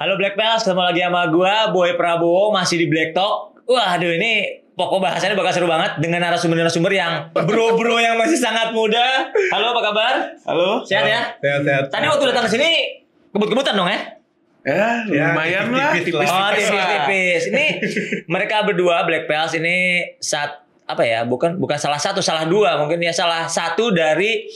Halo Black Pals, ketemu lagi sama gua Boy Prabowo masih di Black Talk. Wah, aduh ini pokok bahasannya bakal seru banget dengan narasumber-narasumber yang bro-bro yang masih sangat muda. Halo, apa kabar? Halo. Sehat ya? Sehat-sehat. Tadi waktu datang ke sini kebut-kebutan dong ya? Ya, Ya, lumayan lah. tipis-tipis Oh, tipis-tipis. Ini mereka berdua Black Pals ini saat apa ya? Bukan bukan salah satu, salah dua mungkin ya salah satu dari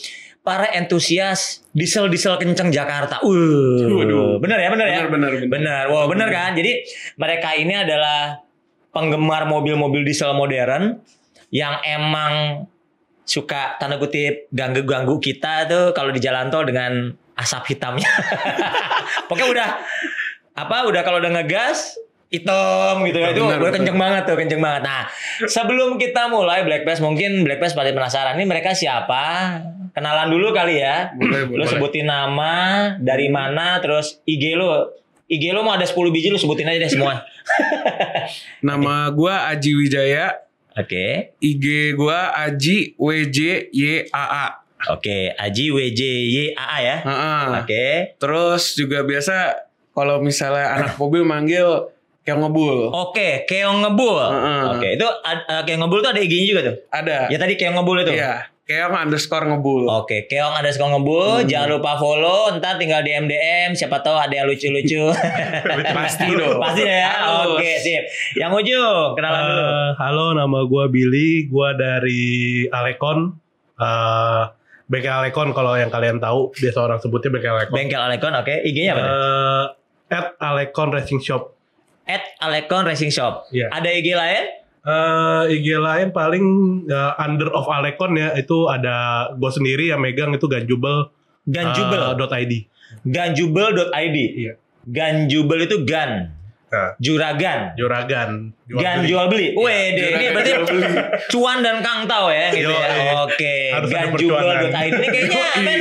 para entusias diesel-diesel kenceng Jakarta. Uh, Waduh. bener ya, bener ya. Bener, bener, bener. Bener, wow, bener kan? Jadi mereka ini adalah penggemar mobil-mobil diesel modern yang emang suka tanda kutip ganggu-ganggu kita tuh kalau di jalan tol dengan asap hitamnya. Pokoknya udah apa udah kalau udah ngegas hitam gitu ya itu Benar, kenceng banget tuh kenceng banget. Nah sebelum kita mulai Black Pass mungkin Black Pass pada penasaran nih mereka siapa? Kenalan dulu kali ya. Boleh, Lu boleh. sebutin nama, dari mana, terus IG lu. IG lu mau ada 10 biji lu sebutin aja deh semua. Nama gua Aji Wijaya, Oke. IG gua Aji WJ YAA. Oke, Aji WJ YAA ya. Heeh. Oke. Terus juga biasa kalau misalnya anak mobil manggil kayak ngebul. Oke, Keong Ngebul. Heeh. Oke, itu ad- eh, Keong Ngebul tuh ada IG-nya juga tuh. Ada. Ya tadi Keong Ngebul itu. Iya. Keong underscore ngebul. Oke, Keong ada Keong Ngebul, jangan lupa follow, ntar tinggal DM DM, siapa tahu ada yang lucu-lucu. Pasti dong. Pasti ya. Oke, sip. Yang ujung, kenalan dulu. Eh, halo, nama gue Billy. Gue dari Alekon. Eh, bengkel Alekon kalau yang kalian tahu, biasa orang sebutnya bengkel Alekon. Bengkel Alekon, oke. IG-nya apa? Eh, at Alekon Racing Shop. At Alekon Racing Shop. Iya. Ada IG lain? Eh, IG lain paling eh, under of Alekon ya itu ada gue sendiri yang megang itu ganjubel Ganjubel. eh, dot .id. Ganjubel.id. Iya. Ganjubel itu gan. Nah, Juragan. Juragan. Jual Gan beli. jual beli. Wede, ini berarti beli. cuan dan kangtau ya gitu Yo, ya. Oke. Ada Ganjubel.id ini kayaknya men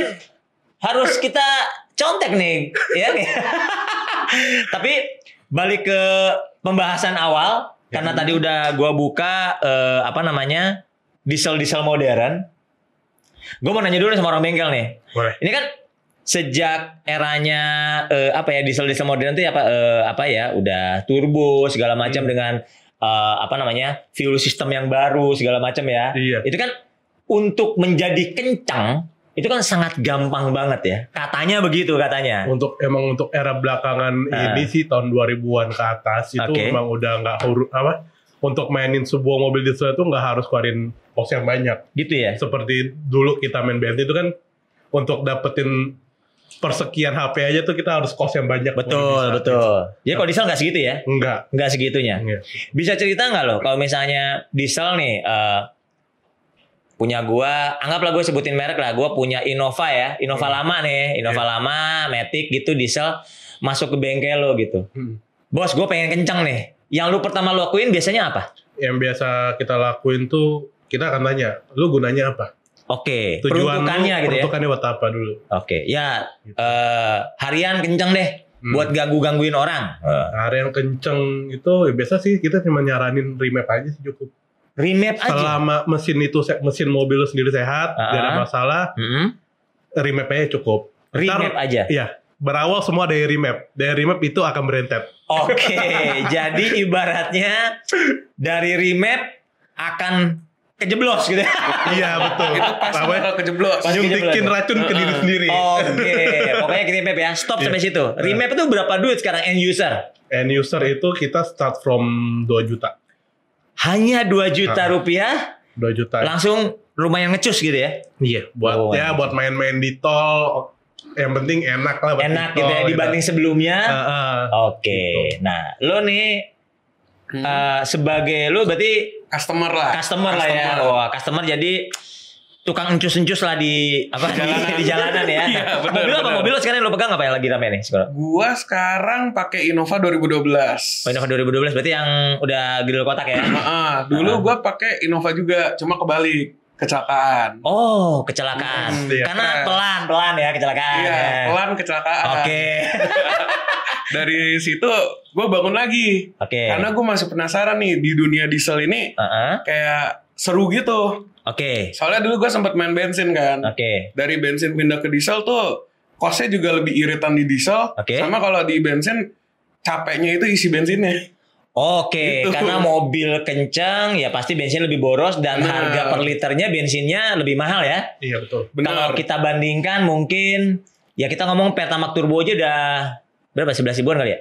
harus kita contek nih ya. Tapi balik ke pembahasan awal karena Ya. tadi udah gua buka eh, apa namanya? diesel-diesel modern. Gue mau nanya dulu sama orang bengkel nih. Boleh. Ini kan sejak eranya eh, apa ya diesel diesel modern itu apa eh, apa ya udah turbo segala macam Hmm. dengan eh, apa namanya fuel system yang baru segala macam ya. Iya. Itu kan untuk menjadi kencang itu kan sangat gampang banget ya. Katanya begitu katanya. Untuk emang untuk era belakangan Ah. ini sih tahun 2000-an ke atas itu Oke. emang udah nggak huruf apa untuk mainin sebuah mobil diesel itu nggak harus keluarin kos yang banyak. Gitu ya. Seperti dulu kita main bensin itu kan untuk dapetin persekian HP aja tuh kita harus kos yang banyak. Betul, betul. Jadi kalau diesel nggak segitu ya? Enggak. Nggak segitunya. Iya. Bisa cerita nggak lo kalau misalnya diesel nih eh, punya gua, anggaplah gue sebutin merek lah, gua punya Innova ya, Innova Hmm. lama nih, Innova Iya. lama, Matic gitu diesel masuk ke bengkel lo gitu. Hmm. Bos, gue pengen kencang nih. Yang lu pertama lu lakuin biasanya apa? Yang biasa kita lakuin tuh kita akan tanya, lu gunanya apa? Oke, Tujuan peruntukannya lu, gitu ya. peruntukannya buat apa dulu? Oke, ya Gitu. eh, harian kencang deh Hmm. buat ganggu-gangguin orang. Eh, Hari yang kenceng itu ya biasa sih kita cuma nyaranin remap aja sih cukup. Remap aja. Selama mesin itu mesin mobil lu sendiri sehat, gak ada masalah, Mm-mm. remap aja cukup. Remap Ntar- aja. Iya, berawal semua dari remap. Dari remap itu akan berentet. Oke, jadi ibaratnya dari remap akan kejeblos gitu ya. iya betul. Itu pas bakal kejeblos. Pas Nyuntikin racun ke diri sendiri. Oke, pokoknya remap ya. Stop sampai Iya. situ. Remap itu berapa duit sekarang end user? End user itu kita start from 2 juta. Hanya 2 juta Ah. rupiah 2 juta. langsung lumayan ngecus gitu ya. Iya, buat Oh, ya buat main-main di tol yang penting enak lah buat Enak gitu ya dibanding sebelumnya. Heeh. Oke. Gitu. Nah, lo nih Hmm. eh, sebagai lo berarti customer lah. customer lah ya. Wah, customer jadi tukang encus-encus lah di apa di, Jalanan. di jalanan ya. Iya, benar, mobil apa? benar. Mobil lo sekarang yang lo pegang apa yang lagi rame nih sekarang? Gua sekarang pakai Innova 2012. Oh, Innova 2012 berarti yang udah grill kotak ya? Heeh, dulu Ah. gua pakai Innova juga, cuma kebalik kecelakaan. Oh, kecelakaan. Hmm, iya. Karena pelan-pelan ya kecelakaan. Iya, ya. pelan kecelakaan. Oke. Dari situ gue bangun lagi. Oke. Karena gue masih penasaran nih di dunia diesel ini Heeh. kayak seru gitu. Oke. Soalnya dulu gue sempat main bensin kan. Oke. Dari bensin pindah ke diesel tuh kosnya juga lebih iritan di diesel. Oke. Sama kalau di bensin capeknya itu isi bensinnya. Oke, Gitu. karena mobil kencang ya pasti bensin lebih boros dan Benar. harga per liternya bensinnya lebih mahal ya. Iya betul. Kalau kita bandingkan mungkin ya kita ngomong Pertamax Turbo aja udah berapa 11 ribuan kali ya?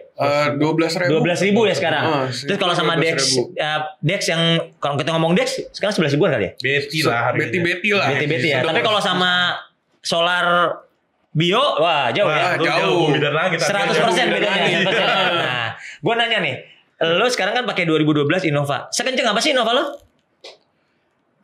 dua belas ribu. 12 ribu ya sekarang. Ah, Terus kalau sama Dex 12.000. eh, Dex yang kalau kita ngomong Dex sekarang 11 ribuan kali ya? Beti lah harganya. Beti-beti lah. BT-BT ya. Sudah Tapi kalau sama solar bio wah jauh Wah, ya. jauh. 100% beda bedanya. lagi. 100%. Nah, gue nanya nih, lo sekarang kan pakai 2012 Innova. Sekenceng apa sih Innova lo?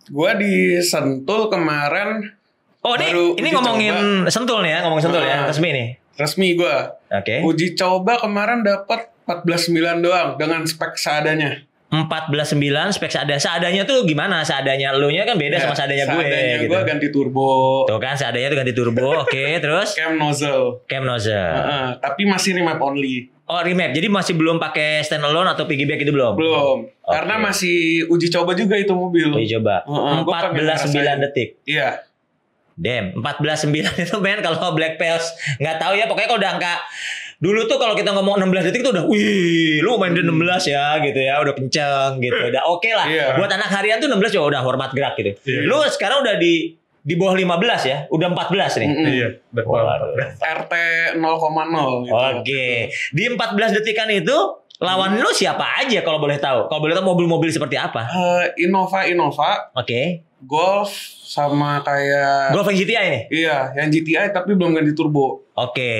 Gua di Sentul kemarin Oh ini ini ngomongin sentul nih ya, ngomongin sentul ya, Ah. resmi nih. Resmi gua. Oke. Uji coba kemarin dapat 14.9 doang dengan spek seadanya. 14.9 spek seada. Seadanya tuh gimana? Seadanya lo nya kan beda sama seadanya gue Ya, Seadanya gitu. gua ganti turbo, Tuh kan seadanya tuh ganti turbo. Oke, terus cam nozzle. cam nozzle. Heeh, tapi masih remap only. Oh, remap. Jadi masih belum pakai standalone atau piggyback itu belum? Belum. Karena masih uji coba juga itu mobil. Uji coba. Pengen 14.9 ngerasain. detik. Iya. Damn, 14.9 itu men kalau Black Pels nggak tahu ya pokoknya kalau udah angka dulu tuh kalau kita ngomong 16 detik tuh udah wih lu main di 16 ya gitu ya udah kenceng gitu udah oke lah Iya. buat anak harian tuh 16 juga udah hormat gerak gitu Iya. lu sekarang udah di di bawah 15 ya udah 14 nih. Iya. Waduh. RT 0,0 gitu. oke di 14 detikan itu lawan lu siapa aja kalau boleh tahu kalau boleh tahu mobil-mobil seperti apa Eh, Innova Innova, oke Golf sama kayak Golf yang GTI nih iya, yang GTI tapi belum ganti turbo. oke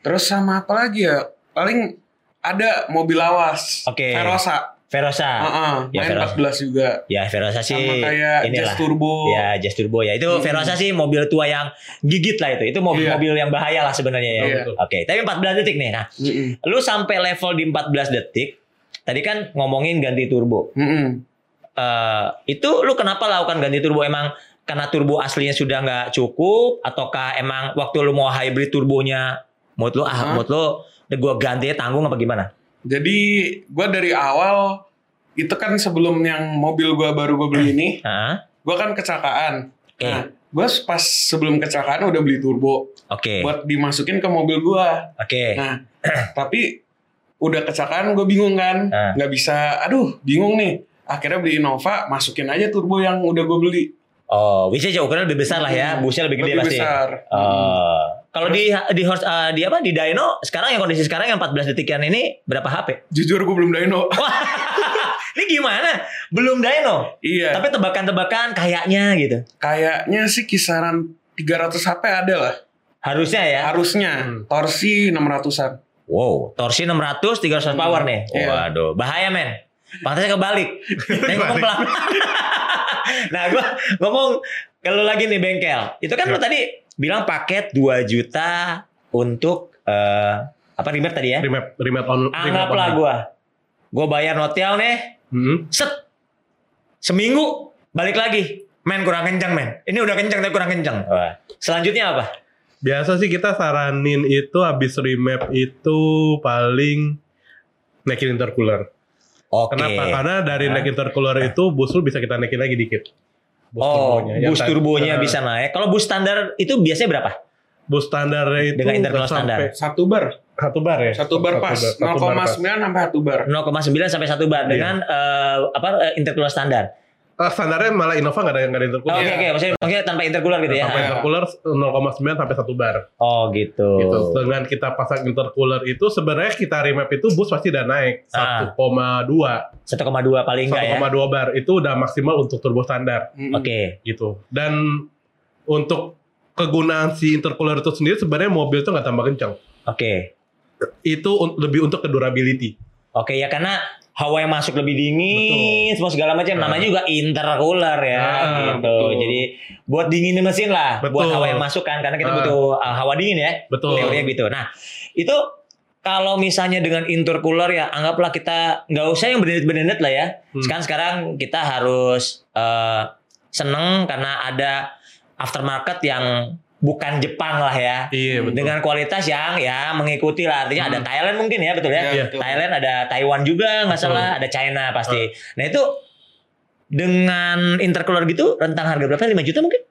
Terus sama apa lagi ya? Paling ada mobil lawas. Oke. Verosa. Verosa Heeh, Ya, main Verosa. 14 juga. ya Verosa sih Sama kayak inilah Jazz Turbo. Ya, Jazz Turbo ya. Itu Hmm. Verosa sih mobil tua yang gigit lah itu. Itu mobil-mobil yang bahaya lah sebenarnya ya. Iya. Oke, tapi 14 detik nih. Nah, Mm-mm. lu sampai level di 14 detik. Tadi kan ngomongin ganti turbo. Mm-mm. Eh, itu lu kenapa lakukan ganti turbo emang karena turbo aslinya sudah nggak cukup ataukah emang waktu lu mau hybrid turbonya mood lu ah mood lu udah gua ganti tanggung apa gimana? Jadi gua dari awal itu kan sebelum yang mobil gua baru gua beli ini, Hah? gua kan kecelakaan. Oke. Nah, gua pas sebelum kecelakaan udah beli turbo Oke. buat dimasukin ke mobil gua. Oke. Nah, tapi udah kecelakaan gue bingung kan, Ah. nggak bisa. Aduh, bingung nih. Akhirnya beli Innova, masukin aja turbo yang udah gue beli. Oh, bisa aja ukurannya lebih besar lah ya. Hmm. Busnya lebih gede Lebih pasti. besar. Oh. Kalau di di horse eh, di apa di dyno sekarang yang kondisi sekarang yang 14 detikan ini berapa HP? Jujur gue belum dyno. Ini gimana? Belum dyno. iya. Tapi tebakan-tebakan kayaknya gitu. Kayaknya sih kisaran 300 HP ada lah. Harusnya ya. Harusnya. Hmm. Torsi 600-an. Wow, torsi 600 300 power nih. Iya. Waduh, bahaya men. Pantasnya kebalik. Saya ngomong pelan. nah, gua ngomong kalau lagi nih bengkel. Itu kan lu tadi bilang paket 2 juta untuk eh apa remote tadi ya? remap remap on Anggaplah only. gua. Gua bayar notel nih, Hmm. set. Seminggu balik lagi. Men kurang kencang men. Ini udah kencang tapi kurang kencang. Wah. Selanjutnya apa? Biasa sih kita saranin itu habis remap itu paling naikin intercooler. Oke. Kenapa? Karena dari Nah. naik intercooler itu bus lu bisa kita naikin lagi dikit. Bus Oh, turbonya. Tadi- turbonya bisa naik. Kalau bus standar itu biasanya berapa? Bus standarnya itu Dengan intercooler nggak sampai Satu bar. Satu bar ya? Satu bar pas. satu bar pas. 0,9 sampai 1 bar. 0,9 sampai 1 bar Iya. dengan eh, apa eh, intercooler standar. Ah, standarnya malah Innova nggak ada yang nggak ada Oh, intercooler. Oke oke, maksudnya, maksudnya tanpa intercooler gitu ya. Tanpa intercooler 0,9 sampai 1 bar. Oh gitu. Gitu. Dengan kita pasang intercooler itu sebenarnya kita remap itu bus pasti udah naik Ah. 1,2 1,2 paling enggak ya. 1,2 bar itu udah maksimal untuk turbo standar Mm-mm. Oke. gitu. Dan untuk kegunaan si intercooler itu sendiri sebenarnya mobil itu nggak tambah kencang. Oke. Itu un- lebih untuk ke durability. Oke ya karena hawa yang masuk lebih dingin, semua segala macam. Nah. Namanya juga intercooler ya, Nah, gitu. betul. Jadi buat dinginin mesin lah, buat Betul. hawa yang masuk kan, karena kita Ah. butuh uh, hawa dingin ya. Betul. Teorinya gitu. Nah itu kalau misalnya dengan intercooler ya anggaplah kita nggak usah yang benenet-benenet lah ya. Hmm. Sekarang sekarang kita harus eh, seneng karena ada aftermarket yang bukan Jepang lah ya. Iya betul. Dengan kualitas yang ya mengikuti lah. Artinya ada Hmm. Thailand mungkin ya betul ya. Iya, betul. Thailand ada Taiwan juga nggak salah. Ada China pasti. Nah itu dengan intercooler gitu rentang harga berapa? 5 juta mungkin?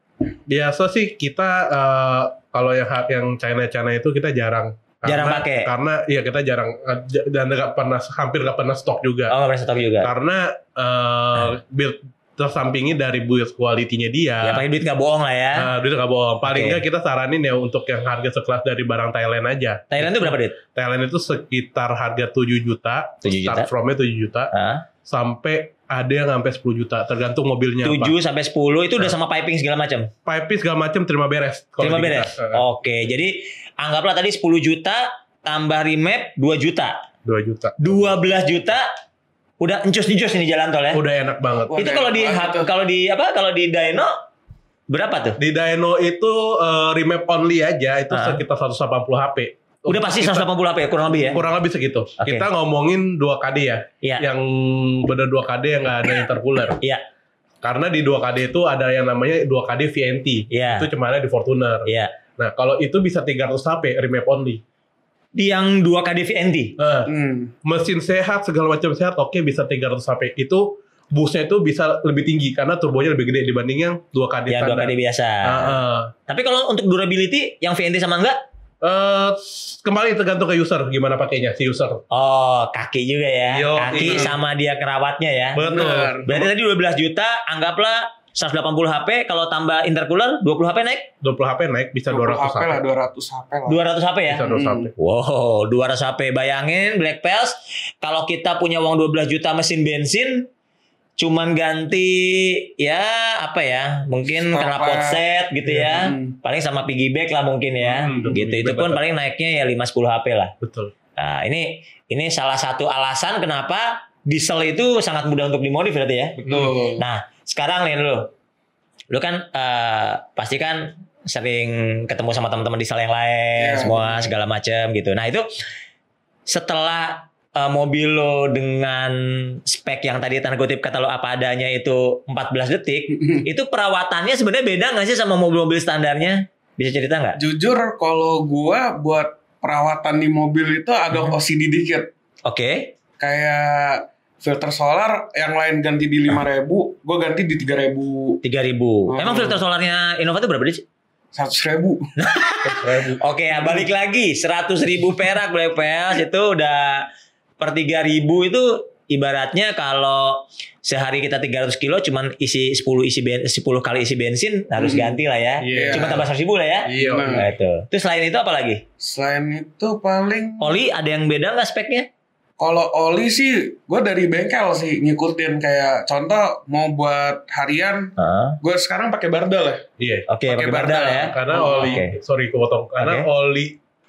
Biasa sih kita eh, kalau yang yang China China itu kita jarang Jarang Karena- pakai. Karena iya kita jarang eh, dan nggak pernah hampir nggak pernah stok juga. Oh, nggak pernah stok juga. Karena eh, build tersampingi dari build quality-nya dia. Ya pakai duit nggak bohong lah ya. Nah, duit nggak bohong. Paling Oke. nggak kita saranin ya untuk yang harga sekelas dari barang Thailand aja. Thailand itu berapa duit? Thailand itu sekitar harga 7 juta. 7 juta. Start from-nya 7 juta. Hah? Sampai ada yang sampai 10 juta. Tergantung mobilnya 7 apa. sampai 10 itu udah sama piping segala macam. Pipe segala macam terima beres. Terima beres. kita. Eh, Oke, jadi anggaplah tadi 10 juta tambah remap 2 juta. 2 juta. 12 juta udah encus-encus ini jalan tol ya. Udah enak banget. Wah, itu kalau di kalau di apa? Kalau di Dino berapa tuh? Di Dino itu eh, remap only aja itu Ah. sekitar 180 HP. Udah pasti Kita- 180 HP kurang lebih ya. kurang lebih segitu. Kita ngomongin 2 KD ya. Iya. Yang bener 2 KD yang nggak ada intercooler. Iya. Karena di 2 KD itu ada yang namanya 2 KD VNT. Iya. Itu cuma ada di Fortuner. Iya. Nah, kalau itu bisa 300 HP remap only. Di yang 2 KD VNT. Nah, Hmm. mesin sehat segala macam sehat oke bisa 300 HP. Itu busnya itu bisa lebih tinggi karena turbonya lebih gede dibanding yang 2 KD Yang 2 standar. KD biasa. Ah, ah. Tapi kalau untuk durability yang VNT sama enggak? Eh, kembali tergantung ke user gimana pakainya si user. Oh, kaki juga ya. Yo, kaki iya. sama dia kerawatnya ya. Betul. Benar. Berarti tadi 12 juta, anggaplah 180 HP, kalau tambah intercooler 20 HP naik 20 HP naik bisa 200 HP lah, HP. 200 HP lah. 200 HP ya. Bisa 200 HP. Wow, 200 HP. Bayangin Black Pels kalau kita punya uang 12 juta mesin bensin cuman ganti ya apa ya mungkin Stop knalpot lamp. set gitu ya Hmm. paling sama piggyback lah mungkin ya Hmm, gitu itu pun betul. paling naiknya ya 5-10 HP lah Betul. nah ini ini salah satu alasan kenapa diesel itu sangat mudah untuk dimodif berarti ya Betul. Nah, sekarang nih lu. Lu kan eh, pasti kan sering ketemu sama teman-teman diesel yang lain, Iya. semua segala macam gitu. Nah, itu setelah eh, mobil lo dengan spek yang tadi tanda kutip kata lo apa adanya itu 14 detik, itu perawatannya sebenarnya beda nggak sih sama mobil-mobil standarnya? Bisa cerita nggak? Jujur kalau gua buat perawatan di mobil itu agak Hmm. OCD dikit. Oke. Kayak filter solar yang lain ganti di 5000, gua ganti di 3000, 3000. Hmm. Emang filter solarnya Innova itu berapa sih? 100.000. Oke ya balik lagi 100 ribu perak Black Pels itu udah per 3 ribu itu ibaratnya kalau sehari kita 300 kilo cuman isi 10 isi ben, 10 kali isi bensin harus Hmm. ganti lah ya. Iya. Cuma tambah 100 ribu lah ya. Iya. Nah. Nah, itu. Terus selain itu apa lagi? Selain itu paling Oli ada yang beda nggak speknya? Kalau oli sih gue dari bengkel sih ngikutin kayak contoh mau buat harian gue sekarang pakai bardal ya Iya. Oke, Pakai pakai bardal bardal. ya. Karena Oh, oli, oke. sorry kepotong. Karena Oke. oli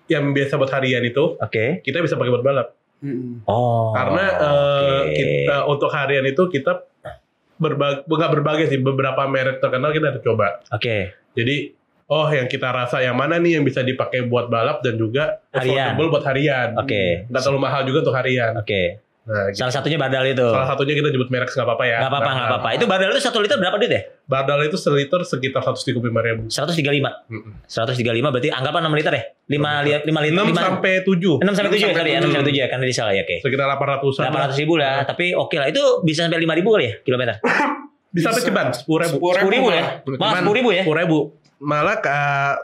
yang biasa buat harian itu Oke. kita bisa pakai buat balap. Mm-mm. Oh. Karena eh, oke. kita untuk harian itu kita berbagi nggak berbagai sih beberapa merek terkenal kita ada coba. Oke. Jadi oh yang kita rasa yang mana nih yang bisa dipakai buat balap dan juga Harian. affordable buat harian. Oke. Nggak terlalu mahal juga untuk harian. Oke. Nah, gitu. Salah satunya bardal itu. salah satunya kita nyebut merek nggak apa-apa ya. Nggak apa-apa, nggak apa-apa. Itu bardal itu satu liter berapa duit ya? Bardal itu seliter sekitar 135 ribu. 135. 135 berarti anggaplah 6 liter ya? 5 li 5 liter 6 5 sampai 7. 6 sampai 7 ya, sampai sorry ya, 6 tujuh. sampai 7 ya, karena diesel ya, oke. Sekitar 800-an. 800 ribu lah, tapi oke lah. Itu bisa sampai 5 ribu kali ya, kilometer? Bisa sampai ceban 10 ribu. 10 ribu ya? Malah 10 ribu ya? 10 ribu. Malah ka-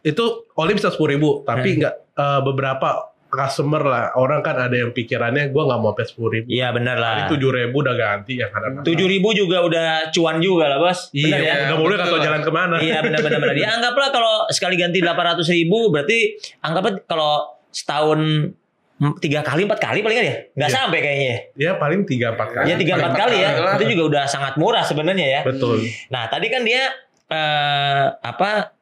itu oli bisa 10 ribu. Tapi Hmm. nggak eh, beberapa customer lah. Orang kan ada yang pikirannya gue nggak mau sampai 10 ribu. Iya bener lah. 7 ribu udah ganti yang ada. 7 ribu juga udah cuan juga lah bos. Bener ya? Iya, udah boleh betul. atau jalan ke mana. Iya benar benar benar. Ya anggaplah kalau sekali ganti 800 ribu berarti anggaplah kalau setahun tiga kali empat kali paling kan ya nggak Iya. sampai kayaknya ya. Ya paling 3-4 kali. Ya tiga empat kali ya itu juga udah sangat murah sebenarnya ya. Betul. Nah tadi kan dia eh, apa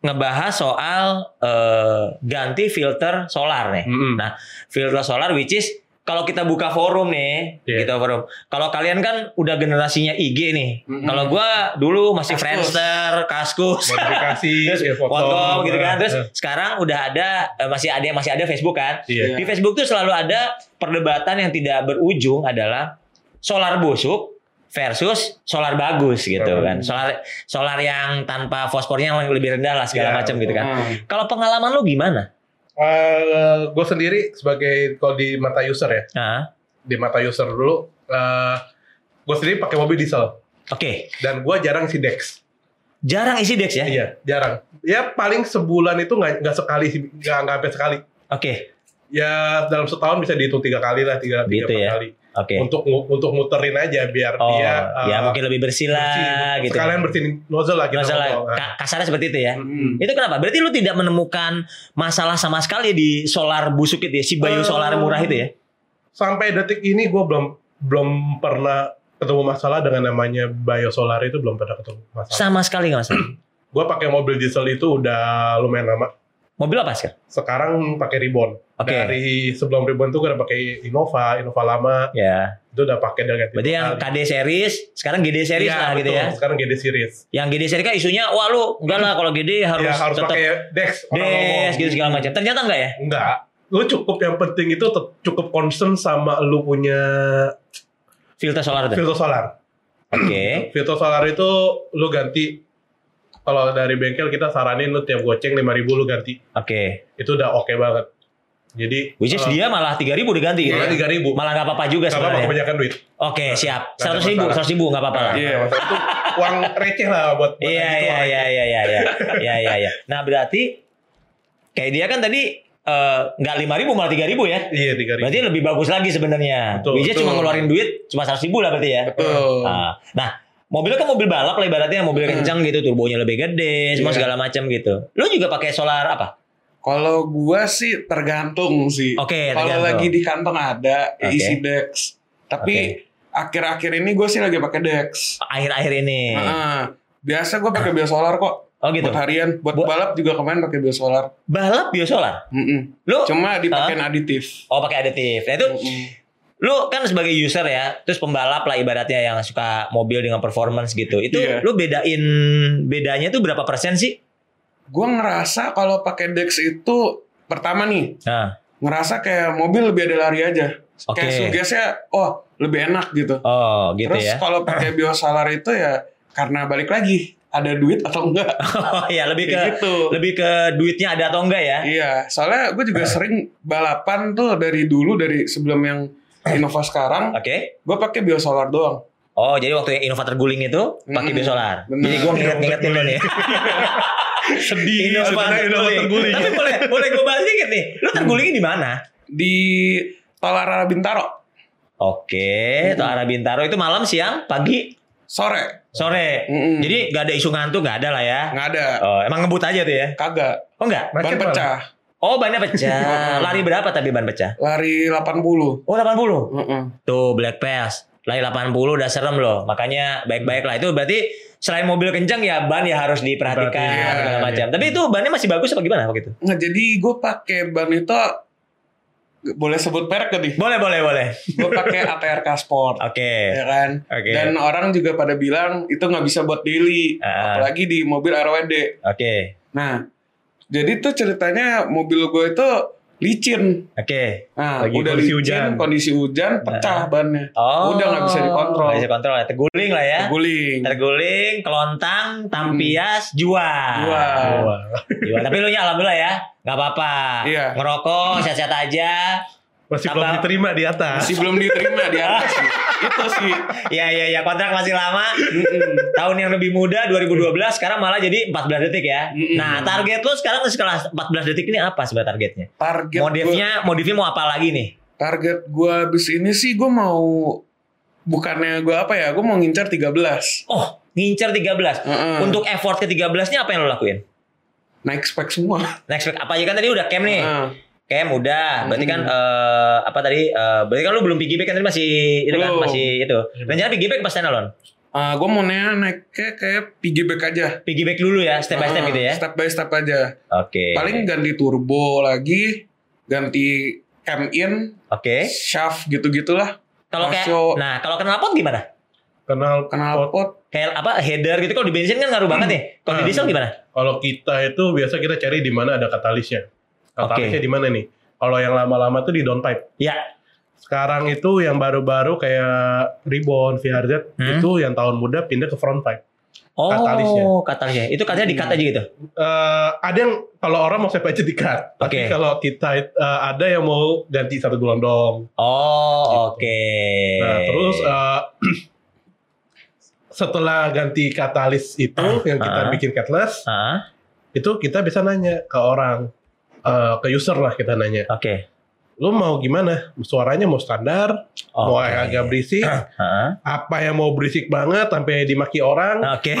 ngebahas soal eh, ganti filter solar nih. Mm-mm. Nah filter solar which is kalau kita buka forum nih, Iya. gitu forum. Kalau kalian kan udah generasinya IG nih. Mm-mm. Kalau gua dulu masih Kaskus. Friendster, Kaskus, Modifikasi, terus ya, foto, foto gitu kan. Terus sekarang udah ada eh, masih ada masih ada Facebook kan. Iya. Di Facebook tuh selalu ada perdebatan yang tidak berujung adalah solar busuk versus solar bagus gitu Hmm. kan. Solar solar yang tanpa fosfornya yang lebih rendah lah segala Iya, macam gitu kan. Hmm. Kalau pengalaman lu gimana? gue Eh, sendiri sebagai kalau di mata user ya, Nah, di mata user dulu, gue sendiri pakai mobil diesel oke. dan gue jarang si Dex. Jarang isi Dex ya? Iya, jarang. Ya paling sebulan itu nggak nggak sekali nggak nggak sampai sekali. Oke, Ya dalam setahun bisa dihitung tiga kali lah, tiga tiga Gitu empat ya. kali. Oke. Untuk untuk muterin aja biar Oh, dia ya uh, mungkin lebih bersih lah bersih. gitu. Sekalian bersihin nozzle lah kita ngomong. Nah. Ka- kasarnya seperti itu ya. Mm-mm. Itu kenapa? Berarti lu tidak menemukan masalah sama sekali di solar busuk itu ya, si Bayu Eh, solar murah itu ya? Sampai detik ini gue belum belum pernah ketemu masalah dengan namanya biosolar itu belum pernah ketemu masalah. Sama sekali nggak masalah. Gue pakai mobil diesel itu udah lumayan lama. Mobil apa sekarang? Sekarang pakai Ribbon. Oke. Dari sebelum Ribbon tuh gue udah pakai Innova, Innova lama. Ya. Itu udah pakai ganti. Berarti yang. KD series, sekarang GD series Iya, lah gitu betul. ya. Sekarang GD series. Yang GD series kan isunya, wah lu enggak lah kalau GD harus, ya harus tetap pakai Dex. Des gitu segala macam. Ternyata enggak ya? Enggak. Lu cukup yang penting itu cukup concern sama lu punya Filter solar tuh. filter solar. Oke. Filter solar itu lu ganti kalau dari bengkel kita saranin lu tiap goceng 5000 lu ganti. Oke. Itu udah oke banget. Jadi Which is kalau- dia malah 3000 diganti gitu. malah ya? 3000. Malah nggak apa-apa juga Gak apa-apa sebenarnya. kebanyakan duit. Oke, siap. Nggak ada 100 ribu, masalah. 100 ribu nggak apa-apa. Iya, maksudnya itu uang receh lah buat buat Iya, iya, iya, iya, iya, iya, iya, iya, iya. Nah berarti kayak dia kan tadi eh, nggak lima ribu malah tiga ribu ya. Iya, 3000. Berarti lebih bagus lagi sebenarnya. Is cuma ngeluarin duit cuma 100 ribu lah berarti ya. Betul. Nah, nah, mobilnya kan mobil balap lah ibaratnya mobil Hmm. kencang gitu, turbonya lebih gede, semua Iya. segala macam gitu. Lu juga pakai solar apa? Kalau gua sih tergantung sih. Oke, Kalau tergantung. lagi di kantong ada Oke. isi Dex. Tapi akhir-akhir ini gue sih lagi pakai Dex. Akhir-akhir ini. Heeh. biasa gue pakai biosolar kok. Oh gitu. Buat harian, buat Buat- balap juga kemarin pakai biosolar. Balap biosolar. Mm-mm. Lu Cuma dipakein aditif. oh pakai aditif. Nah itu Mm-mm. lu kan sebagai user ya, terus pembalap lah ibaratnya yang suka mobil dengan performance gitu. Itu Iya. lu bedain bedanya itu berapa persen sih? Gue ngerasa kalau pakai Dex itu pertama nih Nah, ngerasa kayak mobil lebih ada lari aja. Oke. Kayak sugesnya, oh lebih enak gitu. oh gitu Terus ya. kalau pakai biosolar itu ya karena balik lagi ada duit atau enggak. Oh ya lebih ke gitu. lebih ke duitnya ada atau enggak ya? Iya, soalnya gue juga sering balapan tuh dari dulu dari sebelum yang Innova sekarang, Oke. gue pakai biosolar doang. Oh, jadi waktu yang Innova terguling itu pakai Mm-mm. biosolar. Bener. Jadi gua nginget-ngingetin lo nih. Sedih sebenarnya Innova terguling. terguling. Tapi boleh boleh gua bahas dikit nih. Lu tergulingnya di mana? Di Tolara Bintaro, Oke, itu arah Bintaro itu malam, siang, pagi, sore. sore. Mm-mm. Jadi gak ada isu ngantuk, gak ada lah ya. nggak ada, Oh, emang ngebut aja tuh ya? kagak. Oh enggak? Ban pecah, Oh, bannya pecah. Lari berapa tapi ban pecah? lari 80. Oh, 80. Mm-mm. Tuh Black Pass. Lari 80 udah serem loh. Makanya baik-baik lah. Itu berarti selain mobil kencang ya ban ya harus diperhatikan Perhatikan, segala iya. macam. Tapi itu bannya masih bagus apa gimana waktu itu? Nggak, jadi gue pakai ban itu boleh sebut merek gak nih? Boleh, boleh, boleh. Gue pakai ATRK Sport. Oke. ya kan? Oke. Dan orang juga pada bilang itu nggak bisa buat daily, Ah. apalagi di mobil RWD. Oke. Nah, jadi tuh ceritanya mobil gue itu licin. Oke. Nah, Lagi udah kondisi licin, hujan. kondisi hujan, pecah bannya. Oh. Udah nggak bisa dikontrol. Nggak bisa kontrol. ya. Terguling lah ya. Guling. Terguling, kelontang, tampias, jual. Jual. Wah. Jual. Tapi lu nya alhamdulillah ya. Nggak apa-apa. Iya. Ngerokok, sehat-sehat aja. Masih Tambah- belum diterima di atas. Masih belum diterima di atas sih. Itu sih. Iya, iya, iya. Kontrak masih lama. Tahun yang lebih muda 2012 sekarang malah jadi 14 detik ya. Nah, target lu sekarang setelah 14 detik ini apa sebenarnya targetnya? Target Modifnya modifnya mau apa lagi nih? gua, target gue abis ini sih gue mau bukannya gue apa ya, gue mau ngincar 13. Oh, ngincer 13. Heeh. Untuk effort ke 13-nya apa yang lo lakuin? naik spek semua. Next week apa aja kan tadi udah cam nih. Heeh. Cam udah. Berarti kan eh, apa tadi? eh, berarti kan lu belum piggyback kan tadi masih itu kan Belum. masih itu. Rencana piggyback pas standalone. Ah, gue mau naik kayak kayak piggyback aja. Piggyback dulu ya, step by step Ah, gitu ya. Step by step aja. Oke. Paling ganti turbo lagi, ganti cam in, Oke. shaft gitu-gitulah. Kalau kayak nah, kalau knalpot gimana? Kenal Kenal pot. Kayak apa header gitu kalau di bensin kan ngaruh banget nih. Kalau di Hmm. diesel gimana? Kalau kita itu biasa kita cari di mana ada katalisnya. Katalisnya di mana nih? Kalau yang lama-lama tuh di downpipe. Ya. Sekarang itu yang baru-baru kayak Ribbon, VRZ Hmm. itu yang tahun muda pindah ke front pipe. Oh, Katalisnya. katalisnya. Itu katanya di cut aja gitu. Eh, ada yang kalau orang mau save aja di cut. Oke. Tapi kalau kita eh, ada yang mau ganti satu gelondong. Oh, oke. Nah, terus eh, setelah ganti katalis itu Ah, yang kita ah. bikin catalyst Ah, itu kita bisa nanya ke orang eh, ke user lah kita nanya Oke. lu mau gimana suaranya mau standar mau Oke. yang agak berisik Ah, apa yang mau berisik banget sampai dimaki orang Oke.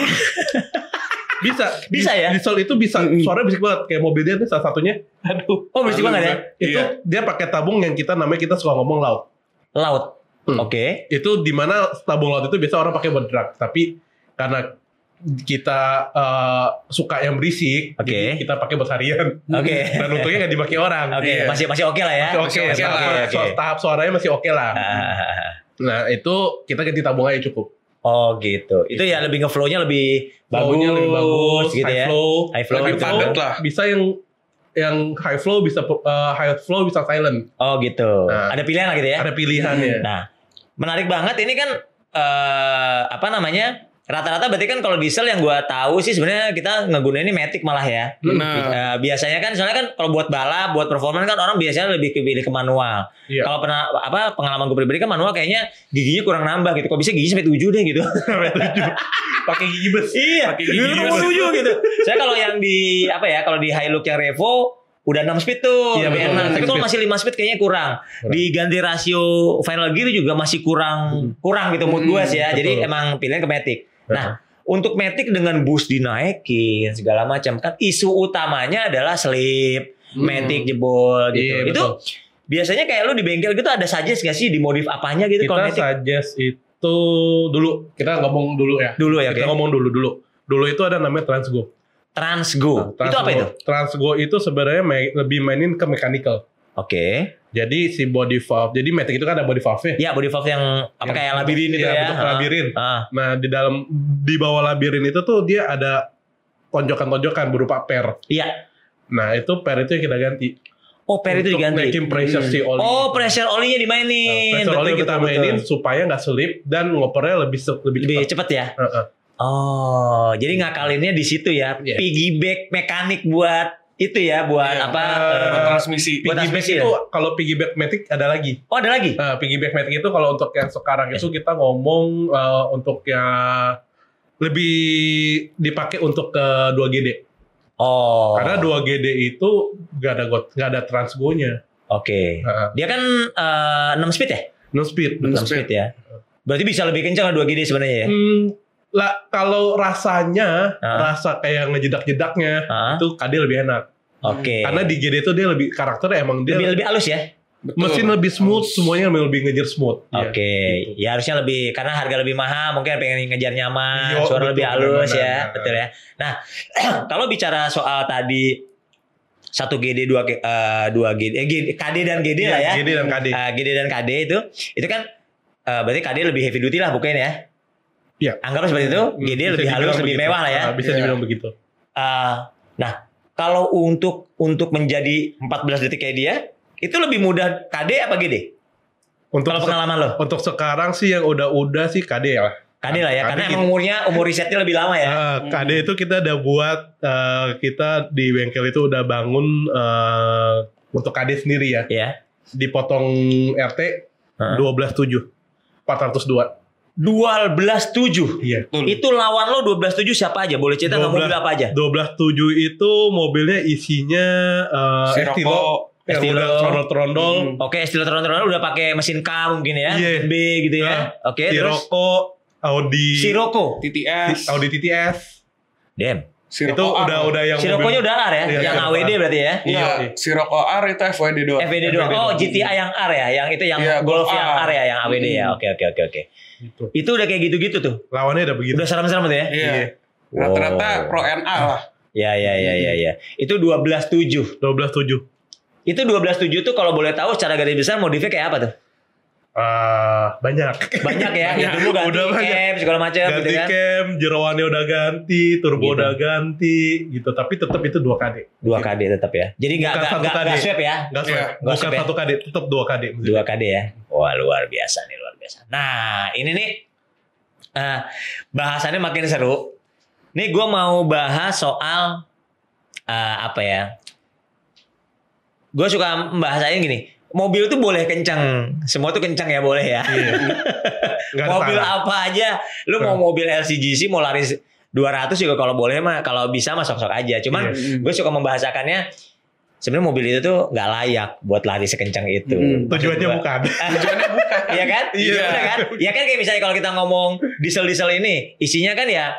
bisa Bisa Di- ya? Diesel itu bisa Mm-mm. suara berisik banget kayak mobil dia tuh salah satunya aduh Oh berisik banget ya? itu Iya. dia pakai tabung yang kita namanya kita suka ngomong laut Laut. Hmm. Oke. itu di mana tabung laut itu biasa orang pakai buat drag tapi karena kita eh, suka yang berisik Oke. jadi kita pakai buat harian Oke. dan untungnya nggak dimaki orang Oke, Iya. masih masih oke lah ya. Masih oke Masih oke lah. lah. So- tahap suaranya masih oke lah Ah, nah itu kita ganti tabung aja cukup Oh gitu. Itu ya lebih ngeflow-nya lebih bagus, Flow-nya lebih bagus gitu high ya. flow High flow Lebih gitu. padat lah. bisa yang yang high flow bisa eh, high flow bisa silent Oh gitu. Nah. Ada pilihan lah gitu ya. ada pilihannya Nah, menarik banget ini kan eh apa namanya? Rata-rata berarti kan kalau diesel yang gua tahu sih sebenarnya kita ngegunain ini matic malah ya. Benar. Eh, biasanya kan soalnya kan kalau buat balap, buat performa kan orang biasanya lebih pilih ke manual. Iya. Kalau pernah apa pengalaman gue pribadi kan manual kayaknya giginya kurang nambah gitu. Kok bisa gigi sampai 7 deh gitu. pakai gigi besi iya, Pakai gigi nomor 7 gitu. Saya kalau yang di apa ya, kalau di Hilux yang Revo udah 6 speed tuh, Iya, lebih betul, enak. enam Tapi kalau masih 5 speed kayaknya kurang. Kurang. Diganti rasio final gear juga masih kurang kurang gitu mood Hmm, gue sih ya. Jadi betul. emang pilihan ke Matic. Nah, untuk Matic dengan boost dinaikin segala macam kan isu utamanya adalah slip, Hmm. Matic jebol gitu. Iya, itu betul. biasanya kayak lu di bengkel gitu ada suggest gak sih dimodif apanya gitu kalau kita Matic? suggest itu dulu kita ngomong dulu ya Dulu ya, kita oke. ngomong dulu dulu dulu itu ada namanya Transgo Transgo. Nah, itu apa Transgo- itu? Transgo itu sebenarnya lebih mainin ke mechanical Oke. jadi si body valve jadi Matic itu kan ada body valve Ya body valve yang apa kayak labirin itu Iya, ya. bentuk labirin. Ah. nah di dalam di bawah labirin itu tuh dia ada tonjokan-tonjokan berupa per Iya. nah itu per itu yang kita ganti Oh, per itu Untuk diganti. naikin pressure si oli Oh, pressure olinya Nah, dimainin. pressure oli Betul, kita betul, mainin betul. supaya nggak selip dan ngopernya lebih lebih, lebih cepat cepet ya. Heeh. Oh, jadi ngakalinnya di situ ya. Iya. Piggyback mekanik buat itu ya, buat Iya. apa? Eh, eh, transmisi. Buat piggyback transmisi itu ya? kalau piggyback matic ada lagi oh, ada lagi. Nah, piggyback matic itu kalau untuk yang sekarang itu kita ngomong eh, untuk yang lebih dipakai untuk ke 2GD. Oh. Karena 2GD itu nggak ada got, nggak ada transgo-nya. Oke. Heeh. Dia kan eh, 6 speed ya? no speed. No 6 betul. speed ya. Berarti bisa lebih kencang 2 GD sebenarnya ya. Hmm, lah kalau rasanya Ah. rasa kayak ngejedak-jedaknya Ah, itu KD lebih enak. Oke. Karena di GD itu dia lebih karakternya emang dia lebih lebih halus ya. Betul. mesin lebih smooth, Halus. semuanya lebih ngejar smooth. Iya. Oke, ya harusnya lebih karena harga lebih mahal, mungkin pengen ngejar nyaman, Iya, suara betul, lebih halus benar, ya, benar. betul ya. Nah, kalau bicara soal tadi satu GD dua eh, dua GD, eh, GD KD dan GD Iya, lah ya. GD dan KD. Eh, GD dan KD itu itu kan eh, berarti KD lebih heavy duty lah bukan ya? Iya. Anggap seperti itu, Hmm, GD bisa lebih halus, lebih begitu. mewah lah ya. Ah, bisa Iya. dibilang begitu. Eh, nah, kalau untuk untuk menjadi 14 detik kayak dia, itu lebih mudah KD apa GD? Untuk Kalau pengalaman lo? untuk sekarang sih yang udah-udah sih KD ya. KD lah ya, KD karena gitu. emang umurnya umur risetnya lebih lama ya. Ah, KD itu kita udah buat eh, kita di bengkel itu udah bangun eh, untuk KD sendiri ya. Ya. Dipotong RT Heeh. 12.7 402. 12.7. Iya. Betul. Itu lawan lo 12.7 siapa aja? Boleh cerita nggak 12. mobil apa aja? 12.7 itu mobilnya isinya eh Si Estilo Estilo. udah trondol-trondol, Hmm. Oke, Estilo Tron-Tron udah pakai mesin K mungkin ya. Iya. B gitu ya. Nah, Oke, terus Sirocco, Audi Sirocco. TTS. Audi TTS. Damn. Sirocco itu R. udah udah yang Sirocco-nya mobil- udah R ya, Iya, yang Sirocco AWD R. berarti ya. Iya, iya. Sirocco R itu FWD doang. FWD doang. Oh. GTI yang R ya, yang itu yang Iya, Golf Golf yang R. R ya, yang AWD ya. Hmm. Oke, oke, oke, oke. Gitu. Itu udah kayak gitu-gitu tuh. Lawannya udah begitu. Udah serem-serem tuh ya. Iya. Iya. Rata-rata Wow. Pro NA lah. Ya, ya, ya, ya, ya. Itu 12.7. 12.7. Itu 12.7 tuh kalau boleh tahu secara garis besar modifnya kayak apa tuh? Ah, banyak. Banyak ya, Banyak. dulu ganti Udah banyak. cam segala macam gitu ganti kan. cam, jeroannya udah ganti, turbo Gitu. udah ganti, gitu. Tapi tetap itu 2 KD. 2 KD tetap ya. Jadi nggak Bukan nggak satu nggak swap ya. Enggak. Nggak bukan swap ya? satu KD, tetap 2 KD. 2 KD ya. Wah, luar biasa nih, biasa. Nah, ini nih eh, bahasannya makin seru. Nih gue mau bahas soal eh, apa ya? Gue suka membahasain gini. mobil tuh boleh kencang. Semua tuh kencang ya boleh ya. Iya. Mobil salah. apa aja. Lu mau mobil LCGC mau lari 200 juga kalau boleh mah kalau bisa mah sok-sok aja. Cuman Iya. gue suka membahasakannya sebenarnya mobil itu tuh nggak layak buat lari sekencang itu. Hmm. Tujuannya gua. bukan. Tujuannya bukan. Iya kan? Iya. Bener kan? Ya kan kayak misalnya kalau kita ngomong diesel-diesel ini, isinya kan ya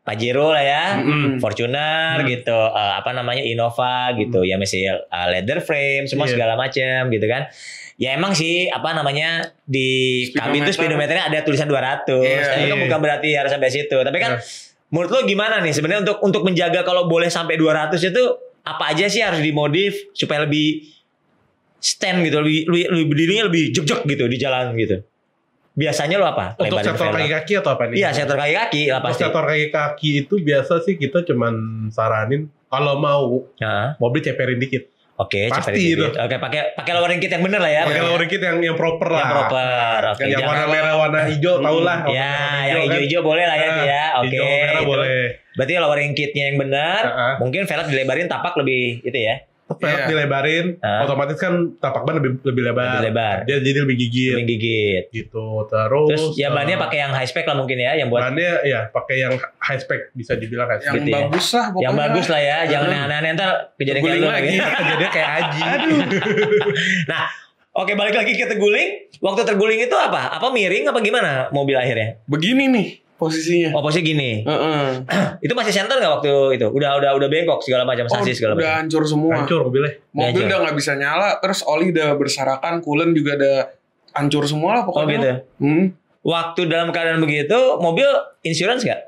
Pajero lah ya, Mm-mm. Fortuner Hmm. gitu, eh, apa namanya Innova gitu, ya masih eh, leather frame, semua Iya. segala macam gitu kan. Ya emang sih apa namanya di kabin itu Speedometer. speedometernya ada tulisan 200, Iya. tapi kan Iya. bukan berarti harus sampai situ. Tapi kan Iya. menurut lo gimana nih sebenarnya untuk untuk menjaga kalau boleh sampai 200 itu apa aja sih harus dimodif supaya lebih stand gitu, lebih lebih, lebih berdirinya lebih jek-jek gitu di jalan gitu. Biasanya lo apa? Untuk sektor kaki kaki atau apa nih? Iya, sektor kaki-kaki lah Untuk pasti. sektor kaki kaki itu biasa sih kita cuman saranin kalau mau Heeh. mobil ceperin dikit. Oke, Pasti cepetin itu. Oke, pakai pakai lowering kit yang bener lah ya. Pakai Yang lowering kit yang yang proper lah. proper. Oke, yang jangan- warna merah, warna hijau, tau lah. Ya, yang kan. hijau-hijau boleh lah ya, Nah, ya. Oke. Hijau merah itu. boleh. Berarti lowering kitnya yang benar, Heeh. mungkin velg dilebarin tapak lebih itu ya, Velg Iya. dilebarin, Ah. otomatis kan tapak ban lebih lebih lebar. lebih lebar, Dia jadi lebih gigit lebih gigit. gitu. Terus, Terus ya eh, bannya pakai yang high spec lah mungkin ya, yang buat bannya ya pakai yang high spec bisa dibilang high Yang spec. Gitu ya. bagus lah pokoknya. yang bagus lah ya, jangan yang aneh-aneh ntar kejadian kayak lagi. lagi. Jadi kayak Aji. Nah, oke balik lagi ke terguling. Waktu terguling itu apa? Apa miring apa gimana mobil akhirnya? Begini nih posisinya. Oh posisi gini. Heeh. Itu masih center nggak waktu itu? Udah udah udah bengkok segala macam Oh, sasis segala udah macam. hancur semua. Hancur mobilnya. Mobil Hancur. udah nggak bisa nyala, terus oli udah berserakan, coolant juga udah hancur semua lah Oh pokoknya. gitu. Hmm. Waktu dalam keadaan begitu, mobil insurance nggak?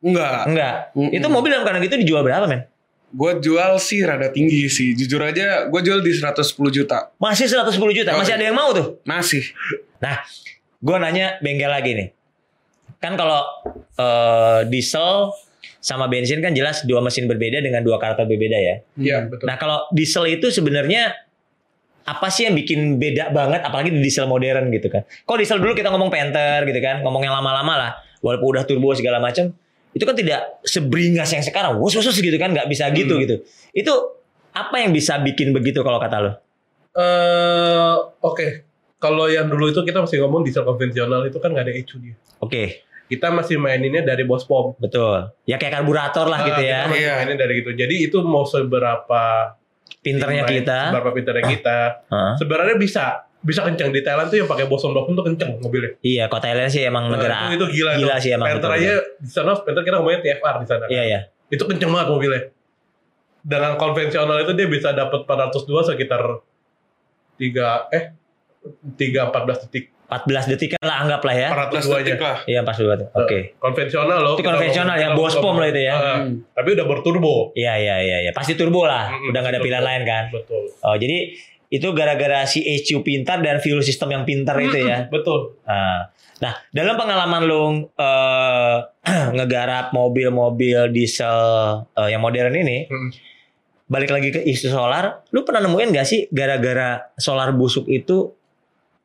Enggak. Enggak. Mm-mm. Itu mobil dalam keadaan gitu dijual berapa men? Gue jual sih rada tinggi sih. Jujur aja gue jual di 110 juta. Masih 110 juta. Masih Oh. ada yang mau tuh? Masih. Nah, gue nanya bengkel lagi nih. Kan kalau eh, diesel sama bensin kan jelas dua mesin berbeda dengan dua karakter berbeda ya. Iya, betul. Nah kalau diesel itu sebenarnya apa sih yang bikin beda banget apalagi di diesel modern gitu kan. Kalau diesel dulu kita ngomong Panther gitu kan, ngomong yang lama-lama lah, walaupun udah turbo segala macam, itu kan tidak seberingas yang sekarang, wus wus gitu kan, nggak bisa gitu Hmm. gitu. Itu apa yang bisa bikin begitu kalau kata lo? Eh, oke. Kalau yang dulu itu kita masih ngomong diesel konvensional itu kan nggak ada ECU dia. Oke, Kita masih maininnya dari bos pom. betul. Ya kayak karburator lah gitu Ah, ya, Iya. mainin dari gitu. Jadi itu mau seberapa pinternya main- kita. seberapa pinternya kita, Heeh. sebenarnya bisa bisa kencang di Thailand tuh yang pakai bosom bosom tuh kencang mobilnya. Iya, kota Thailand sih emang Nah, negara itu, itu gila, gila tuh. sih emang. Panther aja di sana Panther kita ngomongnya TFR di sana. kan. Iya iya. Itu kenceng banget mobilnya. Dengan konvensional itu dia bisa dapat 402 sekitar 3 eh 3 14 detik. 14 detik lah anggap lah ya. 14 402 aja. detik lah. Iya pas dua tuh. Oke. Konvensional loh. Itu konvensional ya, bos pom lah itu ya. Ah, Hmm. tapi udah berturbo. Iya iya iya iya. Pasti turbo lah. Mm-mm, Udah nggak ada pilihan lain kan. Betul. Oh jadi itu gara-gara si ECU pintar dan fuel system yang pintar itu ya. Betul. Nah, nah dalam pengalaman lu eh, ngegarap mobil-mobil diesel eh, yang modern ini, Hmm. balik lagi ke isu solar, lu pernah nemuin gak sih gara-gara solar busuk itu